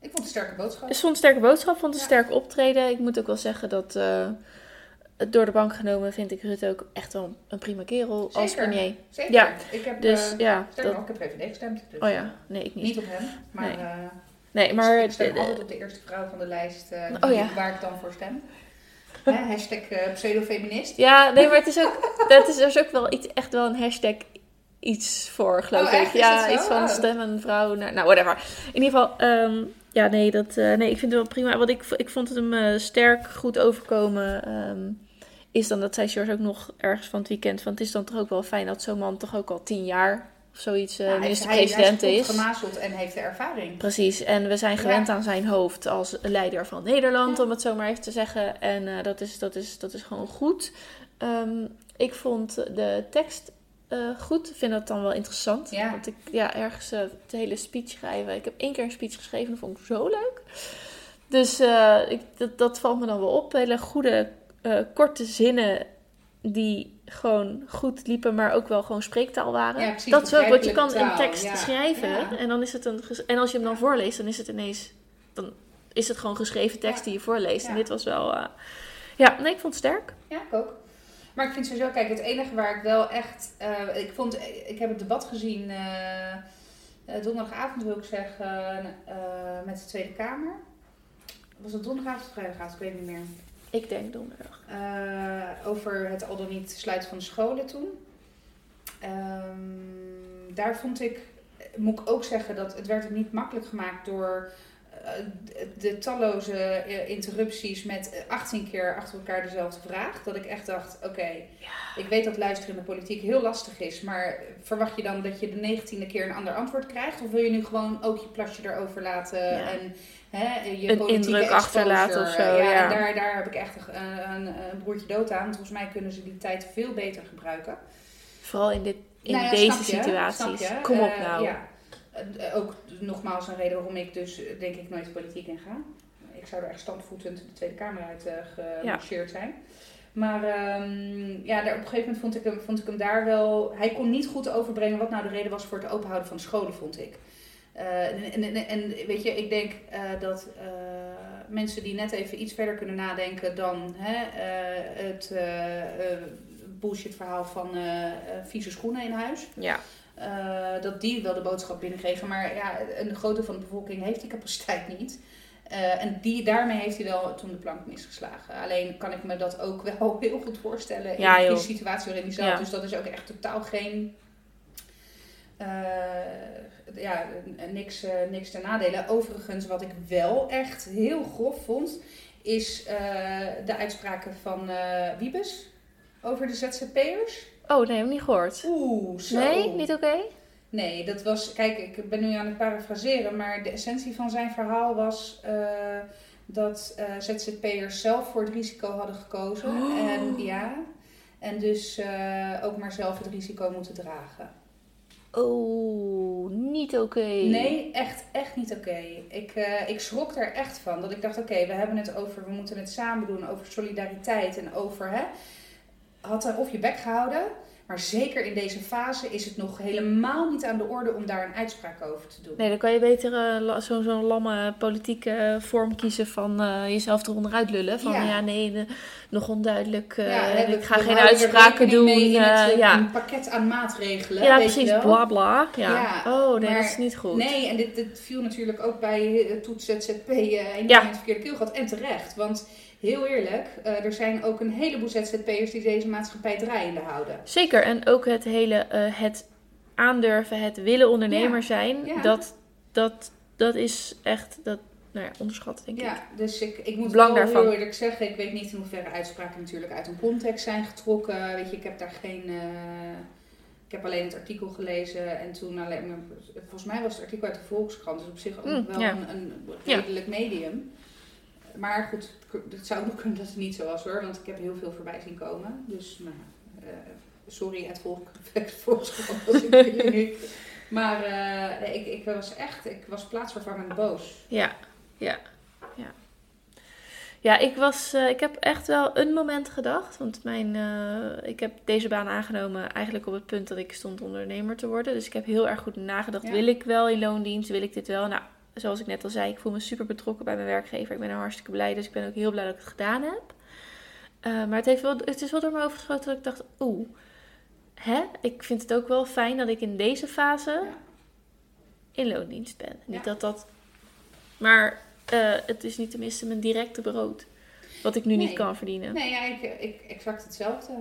ik vond het een sterke boodschap. ik vond een sterke boodschap, vond een Ja. sterk optreden. Ik moet ook wel zeggen dat. Door de bank genomen vind ik Rutte ook echt wel een prima kerel als premier. Zeker. Ja, ik heb, Dus eh, ja. Dat, nog, ik heb VVD gestemd. Dus, oh ja, nee, ik niet. Niet op hem, maar, Nee. eh, Nee, maar. ik stem altijd op de eerste vrouw van de lijst eh, Oh ja. waar ik dan voor stem. Hè, hashtag pseudofeminist. Ja, nee, maar het is ook. Dat is, er is ook wel iets, echt wel een hashtag iets voor, geloof Oh, ik. echt? Is Ja, iets van Oh. stemmen vrouw. naar- Nou, whatever. In ieder geval, ehm, ja, nee, dat, nee, ik vind het wel prima. Want ik, ik vond het hem sterk goed overkomen. ehm, is dan dat zei George ook nog ergens van het weekend. Van het is dan toch ook wel fijn dat zo'n man toch ook al tien jaar of zoiets eh, Ja, minister-president is. gemazeld en heeft de ervaring. Precies, en we zijn gewend Ja. aan zijn hoofd als leider van Nederland, Ja. om het zo maar even te zeggen. En eh, dat, is, dat, is, dat is gewoon goed. Ehm, ik vond de tekst eh, goed, vind dat dan wel interessant. Ja. Want ik, ja, ergens de hele speech schrijven. Ik heb één keer een speech geschreven, dat vond ik zo leuk. Dus ik, dat, dat valt me dan wel op. Hele goede, eh, korte zinnen die gewoon goed liepen, maar ook wel gewoon spreektaal waren. Ja, precies, dat is ook wat je kan taal, tekst ja. schrijven. Ja. En dan is het een en als je hem dan voorleest, dan is het ineens dan is het gewoon geschreven tekst die je voorleest. En dit was wel eh, ja, nee, ik vond het sterk. Ja, ik ook. Maar ik vind sowieso, kijk, het enige waar ik wel echt. eh, ik, vond, ik heb het debat gezien donderdagavond, wil ik zeggen, met de Tweede Kamer. Was het donderdagavond of vrijdagavond? Ik weet niet meer. Ik denk donderdag. Eh, over het al dan niet sluiten van de scholen toen. Ehm, daar vond ik, moet ik ook zeggen, dat het werd niet makkelijk gemaakt door eh, de, talloze eh, interrupties met eh, 18 keer achter elkaar dezelfde vraag. Dat ik echt dacht, oké, ik weet dat luisteren in de politiek heel lastig is, maar verwacht je dan dat je de negentiende keer een ander antwoord krijgt? Of wil je nu gewoon ook je plasje erover laten Ja. en hè, je Een indruk exposure, achterlaten of zo, eh, ja. en daar, daar heb ik echt een, een, een broertje dood aan. Want volgens mij kunnen ze die tijd veel beter gebruiken. Vooral in, dit, in Nou ja, deze snap je, situaties. snap je? Kom op Eh, nou. ja. Eh, ook nogmaals een reden waarom ik dus eh, denk ik nooit de politiek in ga. Ik zou er echt standvoetend de Tweede Kamer uit gemarcheerd zijn. Maar ehm, ja, daar, op een gegeven moment vond ik, hem, vond ik hem daar wel... Hij kon niet goed overbrengen wat nou de reden was voor het openhouden van scholen, vond ik. Eh, en, en, en weet je, ik denk eh, dat eh, mensen die net even iets verder kunnen nadenken dan hè, het bullshit verhaal van vieze schoenen in huis. Ja. Dat die wel de boodschap binnenkregen. Maar ja, een grote van de bevolking heeft die capaciteit niet. En die, daarmee heeft hij wel toen de plank misgeslagen. Alleen kan ik me dat ook wel heel goed voorstellen in Ja, joh. situatie waarin hij zat. Ja. Dus dat is ook echt totaal geen... ja, niks, eh, niks ten nadele. Overigens, wat ik wel echt heel grof vond, is eh, de uitspraken van eh Wiebes over de ZZP'ers. Oh, nee, heb ik niet gehoord. Oeh, zo. Nee, niet oké? Nee, dat was. Kijk, ik ben nu aan het parafraseren, maar de essentie van zijn verhaal was dat ZZP'ers zelf voor het risico hadden gekozen. Oh. En ja, en dus ook maar zelf het risico moeten dragen. Oh, niet oké. Nee, echt, echt niet oké. Ik, eh, ik schrok er echt van. Dat ik dacht, oké, we hebben het over, we moeten het samen doen, over solidariteit en over, hè. Had er of je bek gehouden, maar zeker in deze fase is het nog helemaal niet aan de orde om daar een uitspraak over te doen. Nee, dan kan je beter eh, zo- zo'n lamme politieke vorm kiezen van eh, jezelf eronder uit lullen. Van ja, Ja. nee, de- nog onduidelijk. eh, Ja, ik ga geen uitspraken doen. in het, ja, Een pakket aan maatregelen. ja weet precies. Bla bla. Ja. Ja, oh, nee, maar- dat is niet goed. Nee, en dit, dit viel natuurlijk ook bij Toets ZZP Ja. in het verkeerde keel gehad. En terecht. Want heel eerlijk, eh, er zijn ook een heleboel ZZP'ers die deze maatschappij draaiende houden. Zeker. En ook het hele eh, het aandurven, het willen ondernemer Ja, zijn. ja. Dat, dat, dat is echt dat, nou ja, onderschat, denk ik. Ja, dus ik, ik moet Belang wel daarvan. heel eerlijk zeggen, ik weet niet in hoeverre uitspraken natuurlijk uit een context zijn getrokken. Weet je, ik heb daar geen... eh, ik heb alleen het artikel gelezen en toen alleen. Volgens mij was het artikel uit de Volkskrant, dus op zich ook Mm, wel ja. een, een redelijk medium. Maar goed, het zou ook kunnen dat het niet zo was hoor, want ik heb heel veel voorbij zien komen. Dus, nou, eh, sorry, het volk, het ik nu. Maar eh, ik, ik was echt, ik was plaatsvervangend boos. Ja, ja, ja. Ja, ik, was, eh, ik heb echt wel een moment gedacht. Want mijn, ik heb deze baan aangenomen eigenlijk op het punt dat ik stond ondernemer te worden. Dus ik heb heel erg goed nagedacht. Ja. Wil ik wel in loondienst? Wil ik dit wel? Nou, zoals ik net al zei, ik voel me super betrokken bij mijn werkgever. Ik ben er hartstikke blij. Dus ik ben ook heel blij dat ik het gedaan heb. Eh, maar het, heeft wel, het is wel door me overgeschoten dat ik dacht, oeh, hè? Ik vind het ook wel fijn dat ik in deze fase Ja. in loondienst ben. Niet dat dat... Maar eh, het is niet tenminste mijn directe brood. Wat ik nu niet kan verdienen. Nee, ja, ik, ik exact hetzelfde.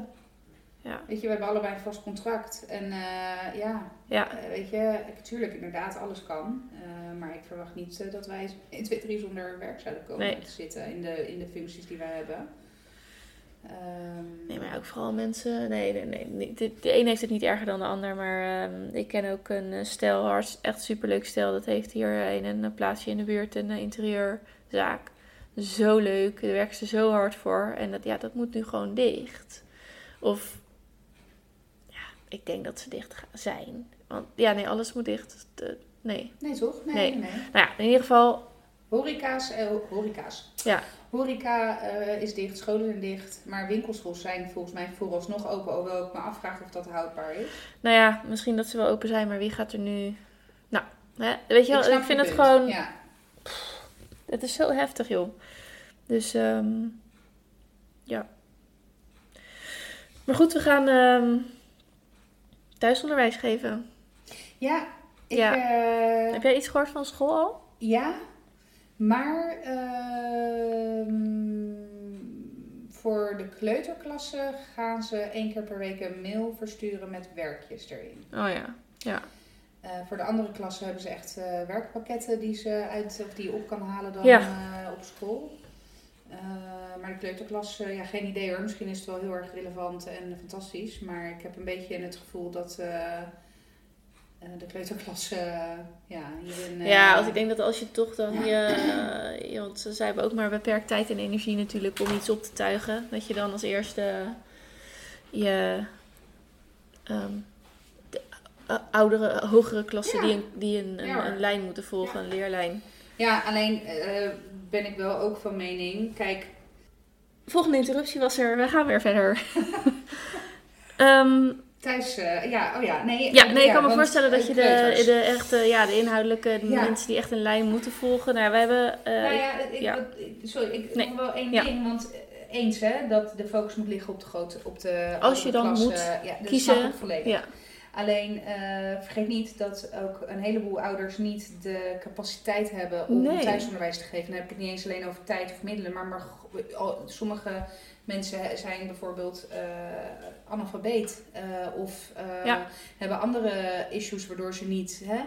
Ja. Weet je, we hebben allebei een vast contract. En eh, ja, Ja, eh, weet je, natuurlijk, inderdaad, alles kan. Eh, maar ik verwacht niet dat wij in 2, 3 zonder werk zouden komen Nee. te zitten in de, in de functies die wij hebben. Ehm, Nee, maar ook vooral mensen. Nee, nee, De, de een heeft het niet erger dan de ander. Maar ehm, ik ken ook een stel, echt superleuk stel. Dat heeft hier in een plaatsje in de buurt een interieurzaak. Zo leuk. Daar werken ze zo hard voor. En dat, ja, dat moet nu gewoon dicht. Of, ik denk dat ze dicht zijn. Want ja, nee, alles moet dicht. De- nee. Nee, toch? Nee, Nee. Nou ja, in ieder geval, Horeca's, eh, horeca's. ja. Horeca eh, is dicht, scholen zijn dicht. Maar winkelschool zijn volgens mij vooralsnog open. Hoewel ik me afvraag of dat houdbaar is. Nou ja, misschien dat ze wel open zijn, maar wie gaat er nu... Nou, hè, weet je wel, ik, vind het punt. gewoon... Ja. Het is zo heftig, joh. Dus, ehm ja. Maar goed, we gaan ehm thuisonderwijs geven. Ja, ik, Ja. eh, Heb jij iets gehoord van school al? ja, maar ehm, voor de kleuterklasse gaan ze één keer per week een mail versturen met werkjes erin. Oh ja. Ja. Eh, voor de andere klassen hebben ze echt eh, werkpakketten die, ze uit, of die je op kan halen dan Ja. op school. Eh, maar de kleuterklas, eh, ja, geen idee hoor. Misschien is het wel heel erg relevant en fantastisch. Maar ik heb een beetje het gevoel dat eh, de kleuterklas, ja, hierin... ja, als ik denk dat als je toch dan je... want ze hebben ook maar beperkt tijd en energie natuurlijk om iets op te tuigen. Dat je dan als eerste je... ehm, de eh, oudere, hogere klassen Ja. die, een, die een, een, een lijn moeten volgen, een leerlijn. Ja, alleen eh, ben ik wel ook van mening, kijk, Volgende interruptie was er. We gaan weer verder. Ehm, thuis, eh, ja, oh ja, nee. ja, nee, ik kan me voorstellen dat eh, je de, de echte, ja, de inhoudelijke de Ja. mensen die echt een lijn moeten volgen. Nou, wij hebben. eh, Nou ja, ik, ja. sorry, ik Nee. nog wel één ding, want eh, eens hè, dat de focus moet liggen op de grote, op de Als je dan moet ja, dat kiezen, volledig. ja. Alleen eh, vergeet niet dat ook een heleboel ouders niet de capaciteit hebben om Nee. thuisonderwijs te geven. Dan heb ik het niet eens alleen over tijd of middelen, maar, maar sommige mensen zijn bijvoorbeeld eh, analfabeet eh, of Ja. hebben andere issues waardoor ze niet hè,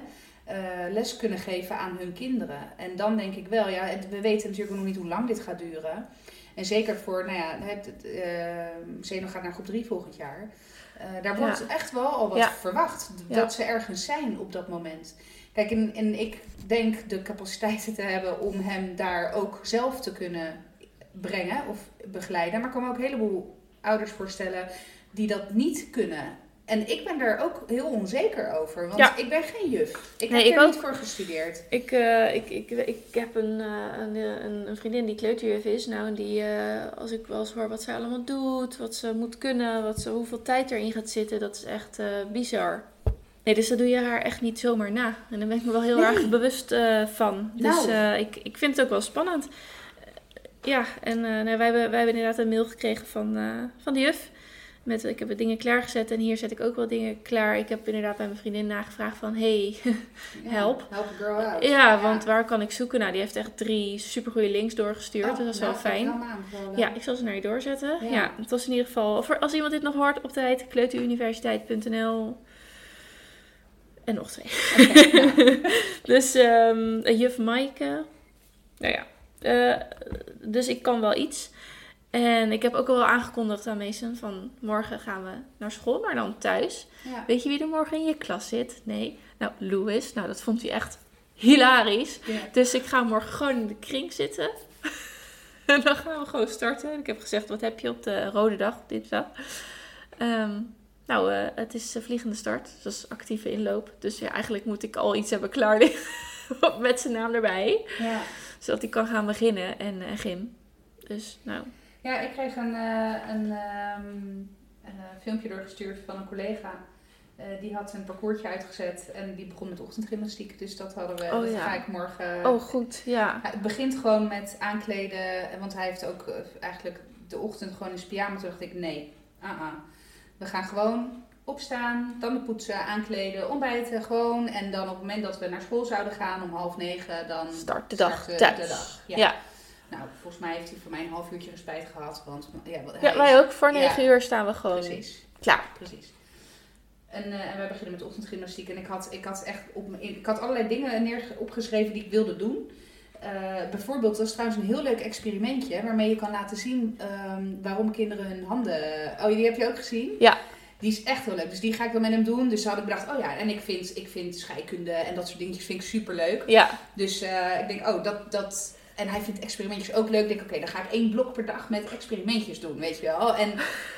les kunnen geven aan hun kinderen. En dan denk ik wel, ja, het- we weten natuurlijk nog niet hoe lang dit gaat duren. En zeker voor, nou ja, het, Zeno gaat naar groep 3 volgend jaar. Eh, daar wordt echt wel al wat Ja. verwacht. Ja. Dat ze ergens zijn op dat moment. Kijk, en, en ik denk de capaciteiten te hebben om hem daar ook zelf te kunnen brengen of begeleiden. Maar ik kan me ook een heleboel ouders voorstellen die dat niet kunnen. En ik ben daar ook heel onzeker over. Want Ja. ik ben geen juf. Ik Nee, heb ik er ook. niet voor gestudeerd. Ik, eh, ik, ik, ik heb een, eh, een, een, een vriendin die kleuterjuf is. Nou, en die, eh, als ik wel eens hoor wat ze allemaal doet, wat ze moet kunnen, wat ze, hoeveel tijd erin gaat zitten, dat is echt eh, bizar. Nee, dus dat doe je haar echt niet zomaar na. En daar ben ik me wel heel Nee. erg bewust eh, van. Dus Nou. eh, ik, ik vind het ook wel spannend. Eh, ja, en eh, nou, wij, hebben, wij hebben inderdaad een mail gekregen van, eh, van de juf. Met, ik heb dingen klaargezet en hier zet ik ook wel dingen klaar. Ik heb inderdaad bij mijn vriendin nagevraagd van... Hey, Ja, Help. Help a girl out. ja, want waar kan ik zoeken? Nou, die heeft echt drie supergoeie links doorgestuurd. Oh, dus dat is wel nou, fijn. Ja, ik zal ze naar je doorzetten. Ja. Ja. het was in ieder geval... Voor, als iemand dit nog hoort op tijd, kleuteruniversiteit.nl. En nog twee. Dus ehm, juf Maaike. Nou ja. eh, dus ik kan wel iets. En ik heb ook al wel aangekondigd aan Mason van morgen gaan we naar school, maar dan thuis. Ja. Weet je wie er morgen in je klas zit? Nee. Nou, Louis. Nou, dat vond hij echt hilarisch. Ja. Dus ik ga morgen gewoon in de kring zitten. en dan gaan we gewoon starten. Ik heb gezegd, wat heb je op de rode dag, dinsdag? Ehm, nou, eh, het is eh, vliegende start. Dus actieve inloop. Dus ja, eigenlijk moet ik al iets hebben klaar liggen. Met zijn naam erbij. Ja. Zodat hij kan gaan beginnen en, en gym. Dus nou, Ja, ik kreeg een, eh, een ehm, eh, filmpje doorgestuurd van een collega. Eh, die had een parcoursje uitgezet en die begon met ochtendgymnastiek. Dus dat hadden we. Oh, dat ja. ga ik morgen. oh goed, ja. Het begint gewoon met aankleden. Want hij heeft ook eigenlijk de ochtend gewoon in zijn pyjama. Toen dacht ik, nee, ah, we gaan gewoon opstaan, tanden poetsen, aankleden, ontbijten gewoon. En dan op het moment dat we naar school zouden gaan om half negen, dan Start de dag thuis. de dag. Ja. Ja. Nou, volgens mij heeft hij voor mij een half uurtje respijt gehad. Want ja, is- wij ook. Voor Ja. negen uur staan we gewoon Precies. Klaar. Precies. En, eh, en wij beginnen met ochtendgymnastiek. En ik had, ik had echt op, ik had allerlei dingen neer opgeschreven die ik wilde doen. Eh, bijvoorbeeld, dat is trouwens een heel leuk experimentje waarmee je kan laten zien ehm, waarom kinderen hun handen. Oh, die heb je ook gezien? Ja. Die is echt heel leuk. Dus die ga ik dan met hem doen. Dus had ik bedacht, oh ja, en ik vind, ik vind scheikunde en dat soort dingetjes vind ik super leuk. Ja. Dus eh, ik denk, oh, dat, dat... En hij vindt experimentjes ook leuk. Ik denk, oké, dan ga ik één blok per dag met experimentjes doen, weet je wel. En,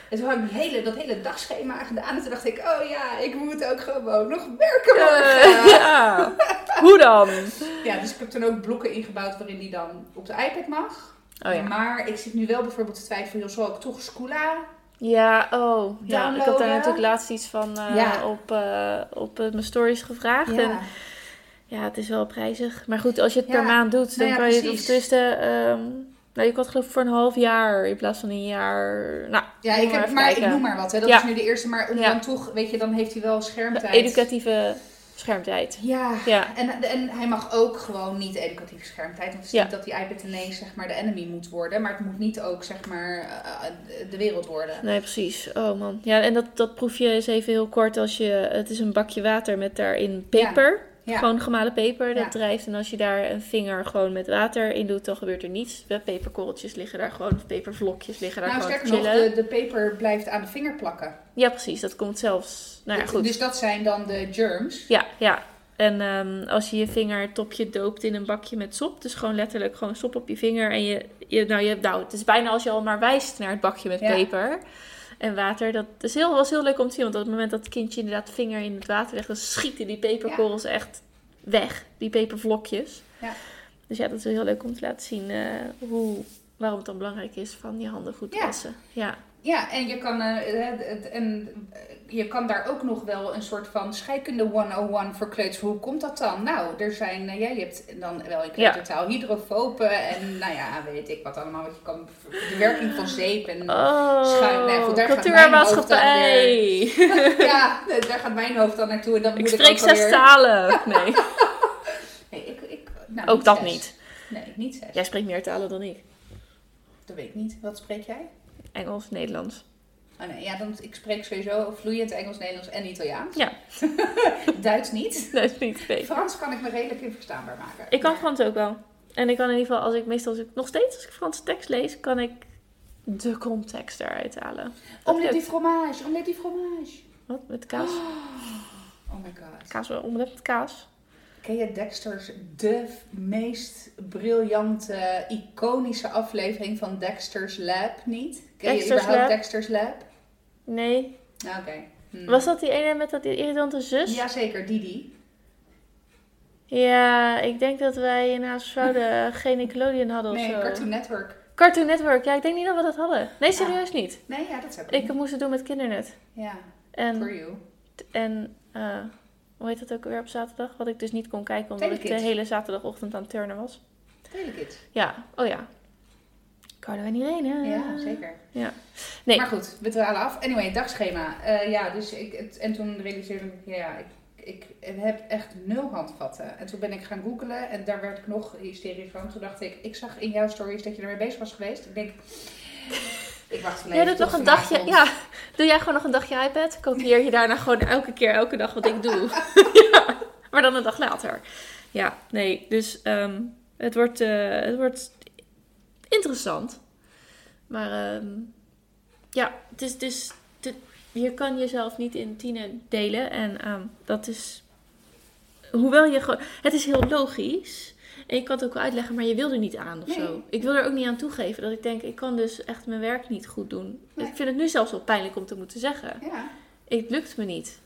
en toen had ik die hele, dat hele dagschema gedaan. En toen dacht ik, oh ja, ik moet ook gewoon nog werken ja. Hoe dan? Ja, dus ik heb toen ook blokken ingebouwd waarin die dan op de iPad mag. Oh ja. Maar ik zit nu wel bijvoorbeeld te twijfelen, zal ik toch Scoola? Ja, oh. Ja, ik had daar natuurlijk laatst iets van eh, Ja. op, eh, op mijn stories gevraagd. En ja, het is wel prijzig. Maar goed, als je het Ja. per maand doet, dan Nou ja, kan je het tussen... ehm nou, je kan het geloof ik voor een half jaar in plaats van een jaar... Nou, Ja, ik heb, even maar ik noem maar wat, hè. dat Ja. is nu de eerste. Maar om dan toch, weet je, dan heeft hij wel schermtijd. Educatieve schermtijd. Ja, Ja. En, en hij mag ook gewoon niet educatieve schermtijd. Want het is Ja. niet dat die iPad ineens zeg maar de enemy moet worden. Maar het moet niet ook zeg maar eh, de wereld worden. Nee, precies. Oh man. Ja, en dat, dat proef je eens even heel kort als je... Het is een bakje water met daarin peper. Ja. Gewoon gemalen peper, dat Ja. drijft. En als je daar een vinger gewoon met water in doet, dan gebeurt er niets. De peperkorreltjes liggen daar gewoon, of pepervlokjes liggen daar Nou, gewoon te sterker nog, de, de peper blijft aan de vinger plakken. Ja, precies. Dat komt zelfs... Nou ja, goed. Dus dat zijn dan de germs. Ja, ja. En ehm, als je je vingertopje doopt in een bakje met sop, dus gewoon letterlijk gewoon sop op je vinger. En je, je, nou, je, nou, het is bijna als je al maar wijst naar het bakje met Ja. En water. Dat is heel, was heel leuk om te zien, want op het moment dat het kindje inderdaad de vinger in het water legt, dan schieten die peperkorrels echt weg, die pepervlokjes. Ja. Dus ja, dat is heel leuk om te laten zien eh, hoe, waarom het dan belangrijk is van je handen goed Ja. wassen. Ja. Ja, en je kan, eh, het- en eh, je kan daar ook nog wel een soort van scheikunde 101 voor kleuters. Hoe komt dat dan? Nou, er zijn, eh, ja, je hebt dan wel in kleutertaal hydrofopen en nou ja, weet ik wat allemaal. Wat je kan, de werking van zeep en Oh, Schuim- nee, goed, daar ja, daar gaat mijn hoofd dan naartoe. En dan Ik moet spreek ook zes alweer- talen. Nee, Nee, ik, ik, nou, ook dat zes. niet. Nee, niet zes. Jij spreekt meer talen dan ik. Dat weet ik niet. Wat spreek jij? Engels, Nederlands. Oh nee, ja, dan, ik spreek sowieso vloeiend Engels, Nederlands en Italiaans. Ja. Duits niet. Is niet nee. Frans kan ik me redelijk in verstaanbaar maken. Ik kan Frans ook wel. En ik kan in ieder geval, als ik meestal, als ik, nog steeds als ik Franse tekst lees, kan ik de context eruit halen. Omelette du lukt. fromage, omelette du fromage. Wat? Met kaas? Oh my god. Kaas, omelet met kaas. Ken je Dexter's de meest briljante, iconische aflevering van Dexter's Lab niet? Ken je Dexter's überhaupt Lab? Dexter's Lab? Nee. Nou, oké. Hm. Was dat die ene met dat irritante zus? Jazeker, Didi. Ja, ik denk dat wij in Haasvrouwen geen Nickelodeon hadden of Nee, zo. Cartoon Network. Cartoon Network. Ja, ik denk niet dat we dat hadden. Nee, serieus niet. Nee, ja, dat zou Ik moest het doen met Kindernet. Ja, En for you. En eh, hoe heet dat ook weer op zaterdag? Wat ik dus niet kon kijken omdat ik Telekids. de hele zaterdagochtend aan het turnen was. Telekids. Ja, oh ja. Carlo en Irene. Ja, zeker. Ja. Nee. Maar goed, we dwalen af. Anyway, dagschema. Eh, ja, dus ik, het, en toen realiseerde ik, ja, ik, ik heb echt nul handvatten. En toen ben ik gaan googlen en daar werd ik nog hysterisch van. Toen dacht ik, ik zag in jouw stories dat je ermee bezig was geweest. Ik denk, ik wacht Jij doet nog een dagje. Ja, doe jij gewoon nog een dagje iPad? Kopieer je daarna gewoon elke keer, elke dag wat ik doe. ja, maar dan een dag later. Ja, nee, dus ehm, het, wordt, eh, het wordt interessant. Maar ehm, ja, het is, het- je kan jezelf niet in tienen delen. En ehm, dat is, hoewel je gewoon, het is heel logisch. En je kan het ook wel uitleggen, maar je wil er niet aan of Nee. zo. Ik wil er ook niet aan toegeven dat ik denk, ik kan dus echt mijn werk niet goed doen. Nee. Ik vind het nu zelfs wel pijnlijk om te moeten zeggen. Ja, Het lukt me niet.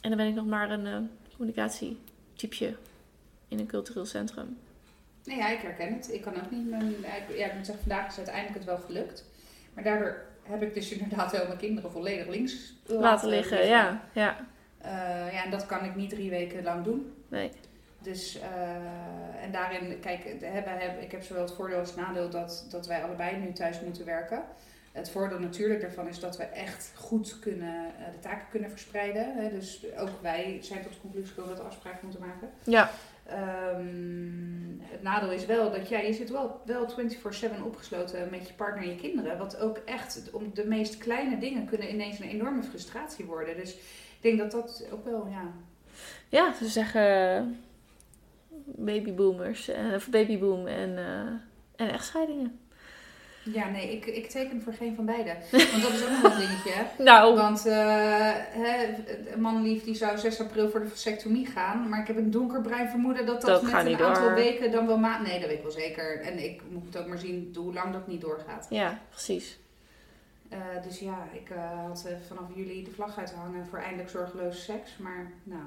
En dan ben ik nog maar een communicatietypje in een cultureel centrum. Nee, ja, ik herken het. Ik kan ook niet mijn, ja, ik moet zeggen, vandaag is uiteindelijk het wel gelukt. Maar daardoor heb ik dus inderdaad wel mijn kinderen volledig links Laten liggen, ja. ja. Eh, ja, en dat kan ik niet drie weken lang doen. Nee. Dus, eh, en daarin, kijk, hebben, ik heb zowel het voordeel als het nadeel dat, dat wij allebei nu thuis moeten werken. Het voordeel natuurlijk daarvan is dat we echt goed kunnen, eh, de taken kunnen verspreiden. Hè? Dus ook wij zijn tot de conclusie gekomen dat we afspraken moeten maken. Ja. Ehm, het nadeel is wel dat ja, je zit wel, wel 24-7 opgesloten met je partner en je kinderen. Wat ook echt, om de meest kleine dingen kunnen ineens een enorme frustratie worden. Dus ik denk dat dat ook wel, ja. Ja, ze zeggen babyboomers, eh, of babyboom en, eh, en echtscheidingen. Ja, nee, ik, ik teken voor geen van beide. Want dat is ook nog een dingetje. Nou, Want eh hè, manlief die zou 6 april voor de vasectomie gaan. Maar ik heb een donkerbruin vermoeden dat dat, Dat met een aantal door. weken dan wel maand... Nee, dat weet ik wel zeker. En ik moet het ook maar zien hoe lang dat niet doorgaat. ja, precies. Eh, dus ja, ik eh, had vanaf juli de vlag uithangen voor eindelijk zorgeloze seks. Maar nou,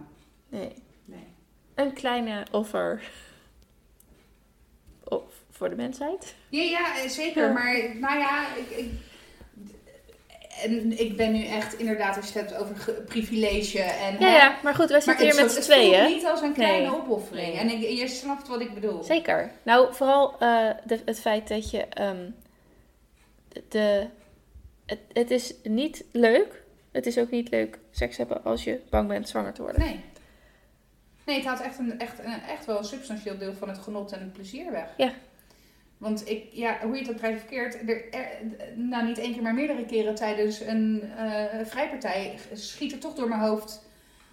Nee. nee. Een kleine offer of voor de mensheid. Ja, ja eh, zeker. Ja. Maar nou ja, ik, ik, en ik ben nu echt inderdaad, als je het hebt over ge- privilege en... Ja, ja, maar goed, wij Maar zitten hier het, met z'n het tweeën. niet als een kleine Nee. opoffering. En ik, je snapt wat ik bedoel. Zeker. Nou, vooral eh, de, het feit dat je. ehm, de, het, het is niet leuk. Het is ook niet leuk seks hebben als je bang bent zwanger te worden. Nee. Nee, het haalt echt, een, echt, een, echt wel een substantieel deel van het genot en het plezier weg. Ja. Want ik, ja, hoe je het ook draait of verkeerd, er, er- nou niet één keer, maar meerdere keren tijdens een eh, vrijpartij schiet er toch door mijn hoofd.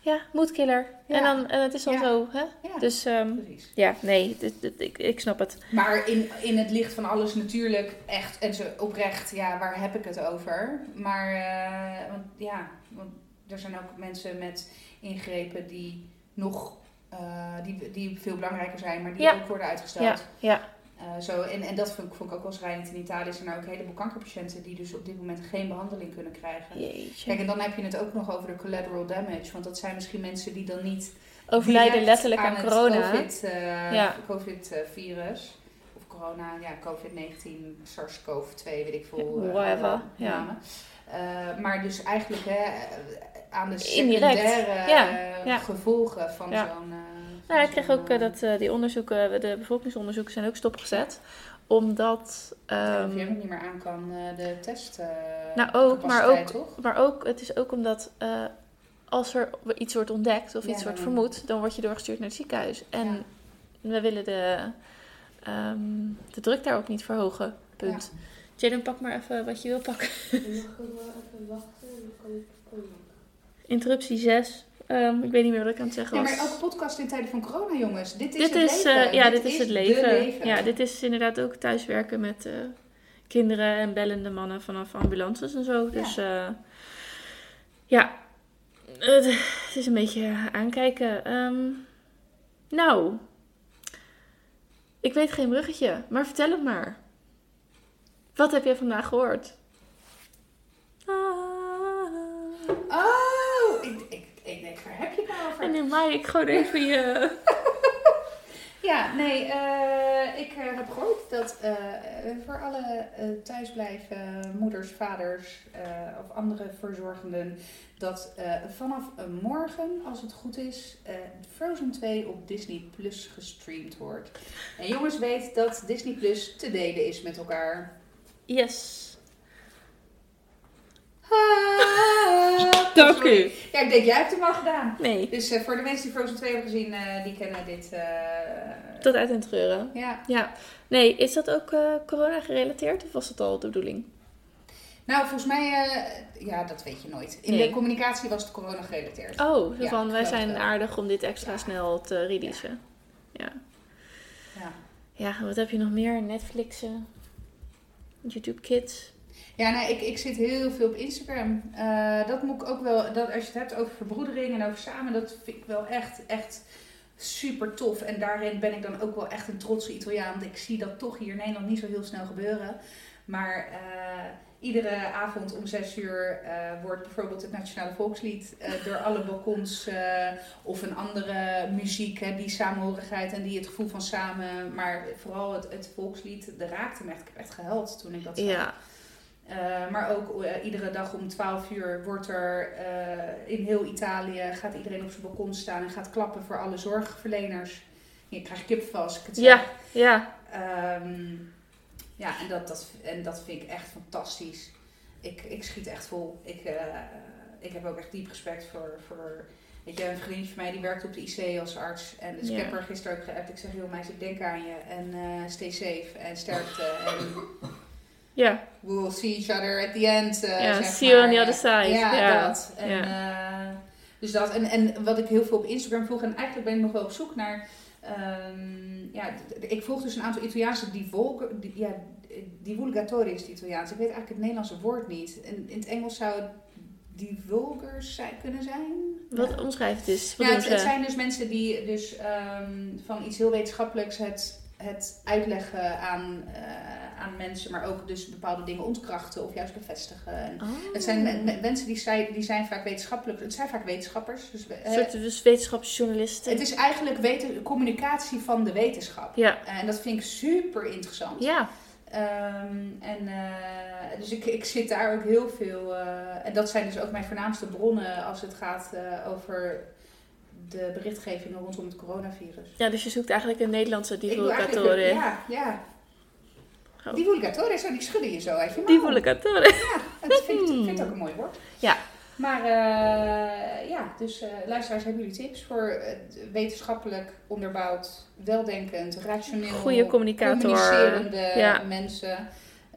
Ja, moedkiller. Ja. En, dan, en het is dan Ja. zo, hè? Ja, Dus ehm, precies. ja, nee, dit- dit- ik, ik snap het. Maar in, in het licht van alles natuurlijk echt, en zo oprecht, ja, waar heb ik het over? Maar, eh, want, ja, want er zijn ook mensen met ingrepen die nog, eh, die, die veel belangrijker zijn, maar die ook worden uitgesteld. Ja, ja, Eh, zo, en, en dat vond, ik- vond ik ook wel schrijnend. In Italië zijn er ook een heleboel kankerpatiënten die dus op dit moment geen behandeling kunnen krijgen. jeetje. Kijk, en dan heb je het ook nog over de collateral damage. Want dat zijn misschien mensen die dan niet Overlijden letterlijk aan, het corona. COVID, eh, Ja. COVID-virus. Of corona, ja, COVID-19, SARS-CoV-2, weet ik veel. eh, Whatever, ja. maar dus eigenlijk hè, aan de secundaire ja, gevolgen van zo'n... Nou, ik kreeg ook eh, dat eh, die onderzoeken, de bevolkingsonderzoeken zijn ook stopgezet. Omdat, Ja, ehm, of je ook niet meer aan kan eh, de test. eh, Nou, ook, maar ook- Toch? maar ook, het is ook omdat eh, als er iets wordt ontdekt of Ja, iets wordt dan- vermoed, dan word je doorgestuurd naar het ziekenhuis. En Ja. we willen de, ehm, de druk daar ook niet verhogen. Punt. Jaden, pak maar even wat je wil pakken. Mag ik wel even wachten en dan kan ik. Interruptie 6. Ehm, ik weet niet meer wat ik aan het zeggen Ja, was. maar ook podcast in tijden van corona, jongens. Dit is dit het is, leven. eh, ja, dit, is het leven. Ja, dit is inderdaad ook thuiswerken met eh, kinderen en bellende mannen vanaf ambulances en zo. Dus eh, ja, het, het is een beetje aankijken. Ehm, nou, ik weet geen bruggetje, maar vertel het maar. Wat heb jij vandaag gehoord? Ah. Oh, ik, ik, ik denk, waar heb je maai ik gewoon even je... Ja, nee, eh, ik eh, heb gehoord dat eh, voor alle thuisblijven moeders, vaders of andere verzorgenden, dat vanaf morgen, als het goed is, Frozen 2 op Disney Plus gestreamd wordt. En jongens, weet dat Disney Plus te delen is met elkaar. Yes. Ah, Dank u. Ja, ik denk, jij hebt hem al gedaan. Nee, Dus eh, voor de mensen die Frozen 2 hebben gezien, eh, die kennen dit. eh, tot uit en treuren. ja. Ja. Nee, is dat ook corona gerelateerd of was dat al de bedoeling? Nou, volgens mij, ja, dat weet je nooit. In Nee. de communicatie was het corona gerelateerd. Oh, Ja, van wij zijn aardig om dit extra Ja. snel te releasen. Ja. Ja. Ja, wat heb je nog meer? Netflixen, YouTube Kids. Ja, nou, ik, ik zit heel veel op Instagram. Eh, dat moet ik ook wel, dat, als je het hebt over verbroedering en over samen, dat vind ik wel echt, echt super tof. En daarin ben ik dan ook wel echt een trotse Italiaan. Want ik zie dat toch hier in Nederland niet zo heel snel gebeuren. Maar eh, iedere avond om zes uur eh, wordt bijvoorbeeld het Nationale Volkslied door alle balkons of een andere muziek, hè, die samenhorigheid en die het gevoel van samen, maar vooral het, het volkslied, dat raakte me echt, ik heb echt gehuild toen ik dat zag. Ja. Eh, maar ook eh, iedere dag om 12 uur wordt er eh, in heel Italië gaat iedereen op zijn balkon staan en gaat klappen voor alle zorgverleners. Je krijgt kipvel als ik het zeg. Ja, ja. Ehm, ja, en dat, dat, en dat vind ik echt fantastisch. Ik, ik schiet echt vol. Ik, ik heb ook echt diep respect voor, voor Weet je, een vriendje van mij die werkt op de IC als arts. En dus Ja. ik heb haar gisteren ook geappt. Ik zeg, joh meisje, ik denk aan je. En stay safe en sterkte. en Ja, we'll see each other at the end. eh, Ja, zeg see you on the other side. Ja, dat. En, eh, dus dat. En, en wat ik heel veel op Instagram volg, en eigenlijk ben ik nog wel op zoek naar. ehm, ja, ik volg dus een aantal Italiaanse divulg, di- ja, divulgatori is het Italiaans. Ik weet eigenlijk het Nederlandse woord niet. In, in het Engels zou het divulgers zijn, kunnen zijn. wat omschrijft. Wat Ja, het, zijn dus mensen die dus ehm, van iets heel wetenschappelijks het, het uitleggen aan, eh, aan mensen, maar ook dus bepaalde dingen ontkrachten of juist bevestigen. En Oh. het zijn me- me- mensen die zijn, die zijn vaak wetenschappelijk, het zijn vaak wetenschappers. Dus, eh, soort dus wetenschapsjournalisten. het is eigenlijk weten, communicatie van de wetenschap. Ja, En dat vind ik super interessant. ja. Ehm, en, eh, dus ik, ik zit daar ook heel veel. en dat zijn dus ook mijn voornaamste bronnen als het gaat over de berichtgevingen rondom het coronavirus. ja, dus je zoekt eigenlijk een Nederlandse divulgatoren. Ja, ja. Oh. Divulgatoren, zo, die schudden je zo uit je mouw. Divulgatoren. Ja, dat vind ik, vind ook een mooi woord. Ja. Maar eh, ja, dus eh, luisteraars, hebben jullie tips voor wetenschappelijk onderbouwd, weldenkend, rationeel, Goede communicator. communicerende Ja. mensen?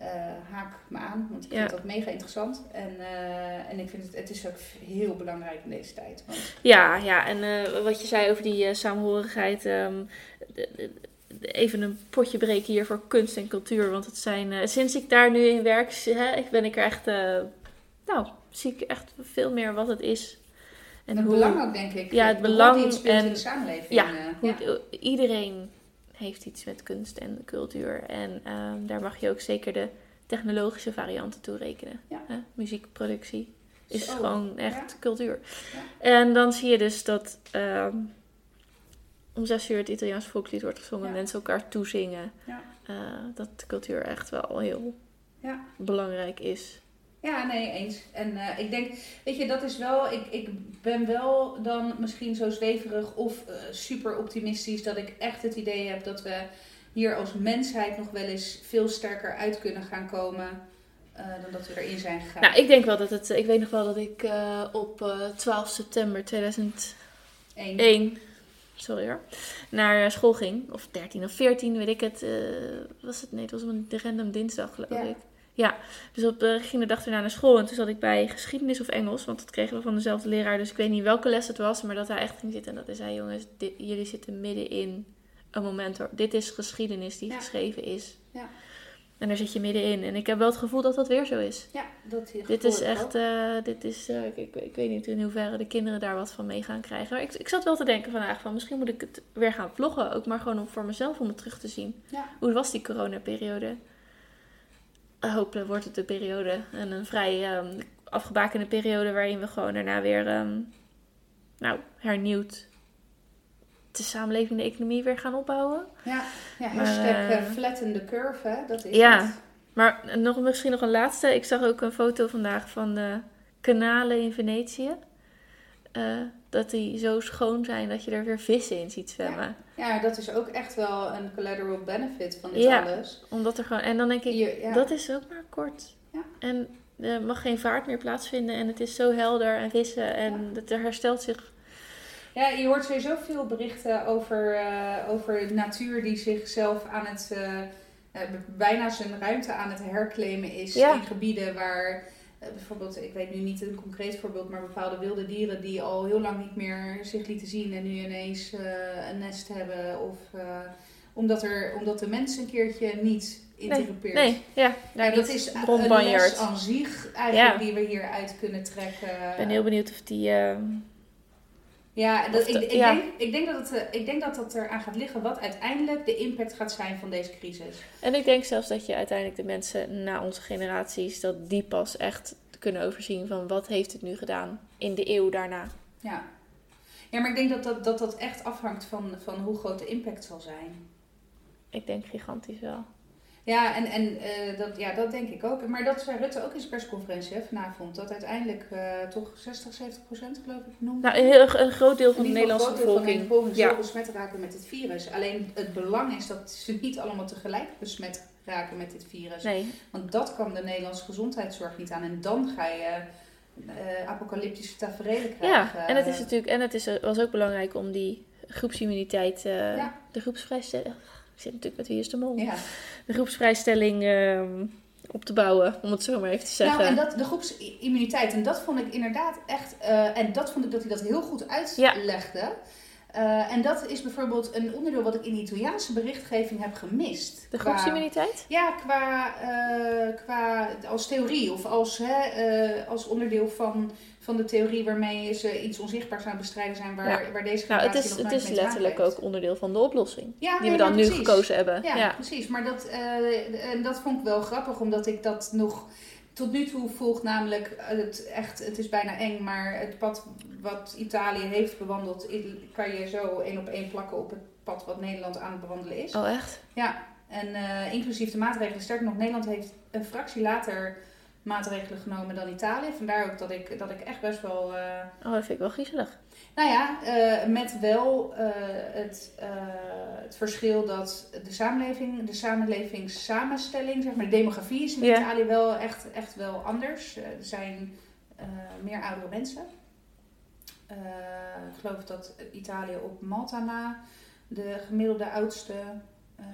Eh, haak me aan, want ik Ja. vind dat mega interessant. En, eh, en ik vind het, het is ook heel belangrijk in deze tijd. Want, Ja, ja, en eh, wat je zei over die samenhorigheid. ehm, de- de- de- even een potje breken hier voor kunst en cultuur. Want het zijn, sinds ik daar nu in werk, hè, ik ben ik er echt, nou, zie ik echt veel meer wat het is. en het belang ook, denk ik. Ja, het belang en- in de samenleving. Ja, hoe iedereen heeft iets met kunst en cultuur. En ehm, daar mag je ook zeker de technologische varianten toe rekenen. Ja. Muziekproductie is Zo, gewoon echt ja. cultuur. Ja. En dan zie je dus dat ehm, om zes uur het Italiaans volkslied wordt gezongen, Ja. mensen elkaar toezingen. Ja. Eh, dat cultuur echt wel heel Ja. belangrijk is. Ja, nee, eens. En eh, ik denk, weet je, dat is wel, ik, ik ben wel dan misschien zo zweverig of eh, super optimistisch dat ik echt het idee heb dat we hier als mensheid nog wel eens veel sterker uit kunnen gaan komen eh, dan dat we erin zijn gegaan. Nou, ik denk wel dat het. Ik weet nog wel dat ik op eh, 12 september 2000. Eén. 1, sorry hoor, naar school ging. Of 13 of 14, weet ik het. was het? Nee, het was een random dinsdag, geloof Ja. ik. Ja, dus op, eh, ik ging de dag erna naar school en toen zat ik bij geschiedenis of Engels, want dat kregen we van dezelfde leraar. Dus ik weet niet welke les het was, maar dat hij echt ging zitten en dat hij zei: Jongens, dit- jullie zitten midden in een moment hoor. Dit is geschiedenis die Ja. geschreven is. Ja. En daar zit je middenin. En ik heb wel het gevoel dat dat weer zo is. Ja, dat Dit is echt, eh, dit is, eh, ik, ik, ik weet niet in hoeverre de kinderen daar wat van mee gaan krijgen. Maar ik, ik zat wel te denken vandaag van misschien moet ik het weer gaan vloggen. Ook maar gewoon om voor mezelf om het terug te zien. Ja. Hoe was die coronaperiode? Uh, hopelijk wordt het een periode en een vrij ehm, afgebakende periode waarin we gewoon daarna weer ehm, nou, hernieuwd de samenleving, de economie weer gaan opbouwen. Ja, ja hashtag eh, flatten the curve, hè, dat is Ja. het. Maar nog, misschien nog een laatste. Ik zag ook een foto vandaag van de kanalen in Venetië. Eh, dat die zo schoon zijn dat je er weer vissen in ziet zwemmen. Ja, dat is ook echt wel een collateral benefit van dit Ja. alles. Omdat er gewoon. En dan denk ik, Hier, ja. dat is ook maar kort. Ja. En er mag geen vaart meer plaatsvinden. En het is zo helder en vissen. En het herstelt zich. Ja, je hoort sowieso veel berichten over, eh, over natuur die zichzelf aan het, eh, bijna zijn ruimte aan het herclaimen is Ja. in gebieden waar bijvoorbeeld, ik weet nu niet een concreet voorbeeld, maar bepaalde wilde dieren die al heel lang niet meer zich lieten zien en nu ineens eh, een nest hebben of eh, omdat, er, omdat de mens een keertje niet interrupeert. Nee, ja. Nou, dat is een les aan zich eigenlijk Ja. die we hieruit kunnen trekken. Ik ben heel benieuwd of die. Ja, dat, ik, ik, ja. Denk, ik, denk dat het, eh, ik denk dat dat eraan gaat liggen wat uiteindelijk de impact gaat zijn van deze crisis. En ik denk zelfs dat je uiteindelijk de mensen na onze generaties, dat die pas echt kunnen overzien van wat heeft het nu gedaan in de eeuw daarna. Ja, ja maar ik denk dat dat, dat, dat echt afhangt van, van hoe groot de impact zal zijn. Ik denk gigantisch wel. Ja, en, en eh, dat, ja, dat denk ik ook. Maar dat zei Rutte ook in zijn persconferentie hè, vanavond. Dat uiteindelijk eh, toch 60, 70 procent geloof ik noemde. Nou, een, heel, een groot deel van de Nederlandse een groot deel bevolking. Ja. zal besmet raken met dit virus. Alleen het belang is dat ze niet allemaal tegelijk besmet raken met dit virus. Nee, Want dat kan de Nederlandse gezondheidszorg niet aan. En dan ga je eh, apocalyptische tafereelen Ja, krijgen. en het is natuurlijk, en het is, was ook belangrijk om die groepsimmuniteit, Ja. de groepsvrijstelling, zit natuurlijk met wie is de mol, Ja. de groepsvrijstelling ehm, op te bouwen, om het zo maar even te zeggen. Nou, en dat, de groepsimmuniteit, en dat vond ik inderdaad echt, eh, en dat vond ik dat hij dat heel goed uitlegde. Eh, en dat is bijvoorbeeld een onderdeel wat ik in de Italiaanse berichtgeving heb gemist. de Qua- groepsimmuniteit? Ja, qua, eh, qua als theorie of als, hè, als onderdeel van, van de theorie waarmee ze iets onzichtbaars aan het bestrijden zijn waar, waar deze Nou, het is, het is letterlijk ook onderdeel van de oplossing. Ja, Die we dan nu gekozen hebben. Ja, Ja. precies. Maar dat, en dat vond ik wel grappig, omdat ik dat nog tot nu toe volg. Namelijk, eh, het, echt, het is bijna eng, maar het pad wat Italië heeft bewandeld, kan je zo één op één plakken op het pad wat Nederland aan het bewandelen is. Oh, echt? Ja, en eh, inclusief de maatregelen. Sterker nog, Nederland heeft een fractie later maatregelen genomen dan Italië. Vandaar ook dat ik, dat ik echt best wel... eh, Oh, dat vind ik wel griezelig. nou ja, eh, met wel eh, het, het verschil dat de samenleving, de samenlevingssamenstelling, zeg maar, de demografie is in. Italië wel echt, echt wel anders. Er zijn meer oudere mensen. Ik geloof dat Italië op Malta na de gemiddelde oudste.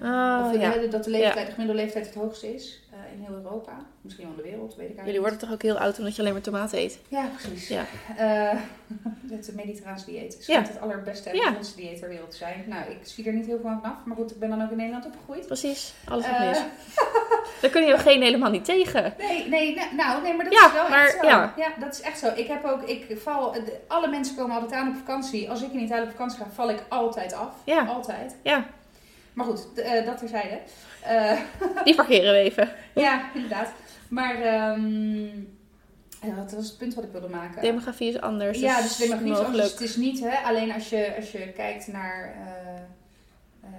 Oh, of ja. dat de, leeftijd, de gemiddelde leeftijd het hoogste is eh, in heel Europa. Misschien wel in de wereld, weet ik eigenlijk Jullie worden toch ook heel oud omdat je alleen maar tomaten eet? ja, precies. Ja. Eh, het mediterraans dieet schijnt het allerbeste en Ja. dieet ter wereld zijn. Nou, ik zie er niet heel veel van af. Maar goed, ik ben dan ook in Nederland opgegroeid. Precies, alles wat Eh, mis. Daar kun je ook geen helemaal niet tegen. nee, nee, nou, nee, maar dat Ja, is wel maar echt zo. ja. dat is echt zo. Ik heb ook, ik val, alle mensen komen altijd aan op vakantie. Als ik in Italië op vakantie ga, val ik altijd af. Ja. Altijd. Ja, Maar goed, eh, dat terzijde. Eh die parkeren we even. ja, inderdaad. Maar, ehm ja, wat was het punt wat ik wilde maken? Demografie is anders. Ja, dus dus demografie is mogelijk. anders. Het is niet, hè, alleen als je, als je kijkt naar eh,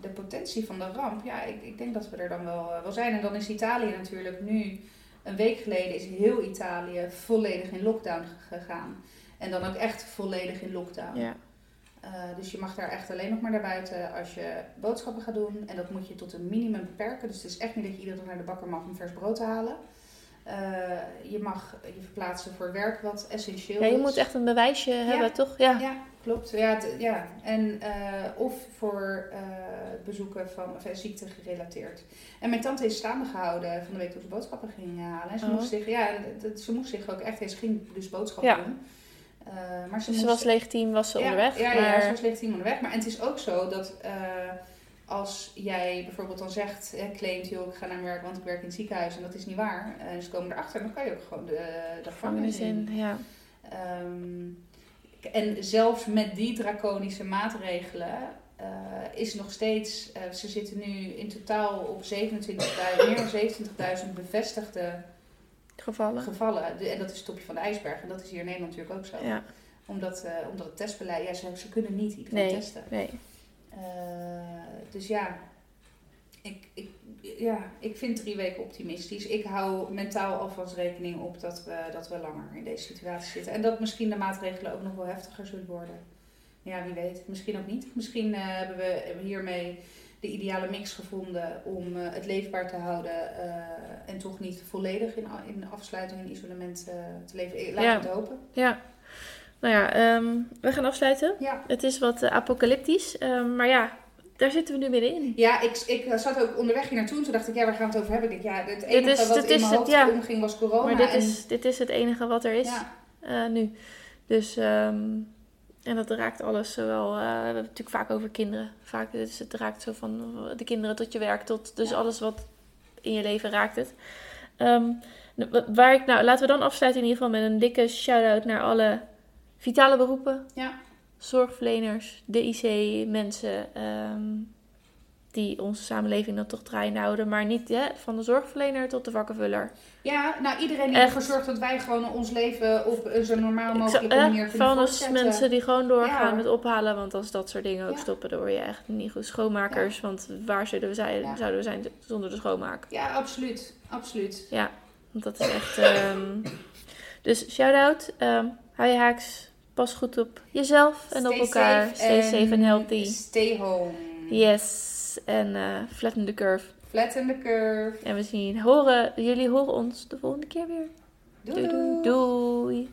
de potentie van de ramp. Ja, ik, ik denk dat we er dan wel, wel zijn. En dan is Italië natuurlijk nu, een week geleden is heel Italië volledig in lockdown ge- gegaan. En dan ook echt volledig in lockdown. Ja. Eh, dus je mag daar echt alleen nog maar naar buiten als je boodschappen gaat doen. En dat moet je tot een minimum beperken. Dus het is echt niet dat je iedere dag naar de bakker mag om vers brood te halen. Eh, je mag je verplaatsen voor werk wat essentieel ja, je is. moet echt een bewijsje hebben, toch? Ja. Ja, klopt. Ja, ja. En, eh, of voor bezoeken van of, ziekte gerelateerd. En mijn tante is staande gehouden van de week toen ze boodschappen ging halen. En ze, Oh. moest zich, ja, dat- ze moest zich ook echt, ze ging dus boodschappen Ja. doen. Eh, maar ze was legitiem, was ze ja, onderweg. Ja, ja, maar... ze was legitiem onderweg. Maar en het is ook zo dat eh, als jij bijvoorbeeld dan zegt, eh, claimt, joh, ik ga naar werk, want ik werk in het ziekenhuis en dat is niet waar. En ze komen erachter, dan kan je ook gewoon de, de gevangenis in. in. Ja. Ehm, en zelfs met die draconische maatregelen eh, is nog steeds, eh, ze zitten nu in totaal op 27.000, meer dan 27.000 bevestigde Gevallen. gevallen. En dat is het topje van de ijsberg. En dat is hier in Nederland natuurlijk ook zo. Ja. Omdat, eh, omdat het testbeleid, ja, ze, ze kunnen niet iedereen Nee. testen. Nee. Eh, dus ja ik, ik, ja, ik vind drie weken optimistisch. Ik hou mentaal alvast rekening op dat we, dat we langer in deze situatie zitten. En dat misschien de maatregelen ook nog wel heftiger zullen worden. Ja, wie weet. Misschien ook niet. Misschien eh, hebben we hiermee de ideale mix gevonden om eh, het leefbaar te houden. eh, en toch niet volledig in, in afsluiting en isolement eh, te leven. Laten Ja. we het hopen. Ja. Nou ja, ehm, we gaan afsluiten. Ja. Het is wat apocalyptisch. ehm, maar ja, daar zitten we nu middenin. Ja, ik, ik zat ook onderweg hier naartoe en toen dacht ik, ja, waar gaan we het over hebben? Ik dacht, ja, het Dit enige is- wat dit in mijn hoofd ja. omging was corona. maar dit en, is, dit is het enige wat er is ja, nu. Dus, ehm, en dat raakt alles zowel, eh, we hebben het natuurlijk vaak over kinderen. Vaak, dus het raakt zo van de kinderen tot je werk, tot dus Ja. alles wat in je leven raakt het. Ehm, wa- waar ik, nou, laten we dan afsluiten in ieder geval met een dikke shout-out naar alle vitale beroepen. Ja. Zorgverleners, de IC-mensen ehm, die onze samenleving dan toch draaiende houden. Maar niet hè, van de zorgverlener tot de vakkenvuller. ja, nou iedereen die ervoor zorgt dat wij gewoon ons leven op een zo normaal mogelijke zou- manier kunnen Van voortzetten. mensen die gewoon doorgaan Ja. met ophalen. Want als dat soort dingen ook Ja. stoppen, dan word je echt niet goed. Schoonmakers, want waar zouden we zijn, Ja. zouden we zijn zonder de schoonmaak? Ja, absoluut. Absoluut. Want dat is echt... ehm, Dus shout-out. ehm hou je haaks. Pas goed op jezelf en op elkaar. safe Stay safe and healthy. Stay home. Yes. En eh flatten the curve. Flatten the curve. En we zien, horen, jullie horen ons de volgende keer weer. Doei doei. doei. doei.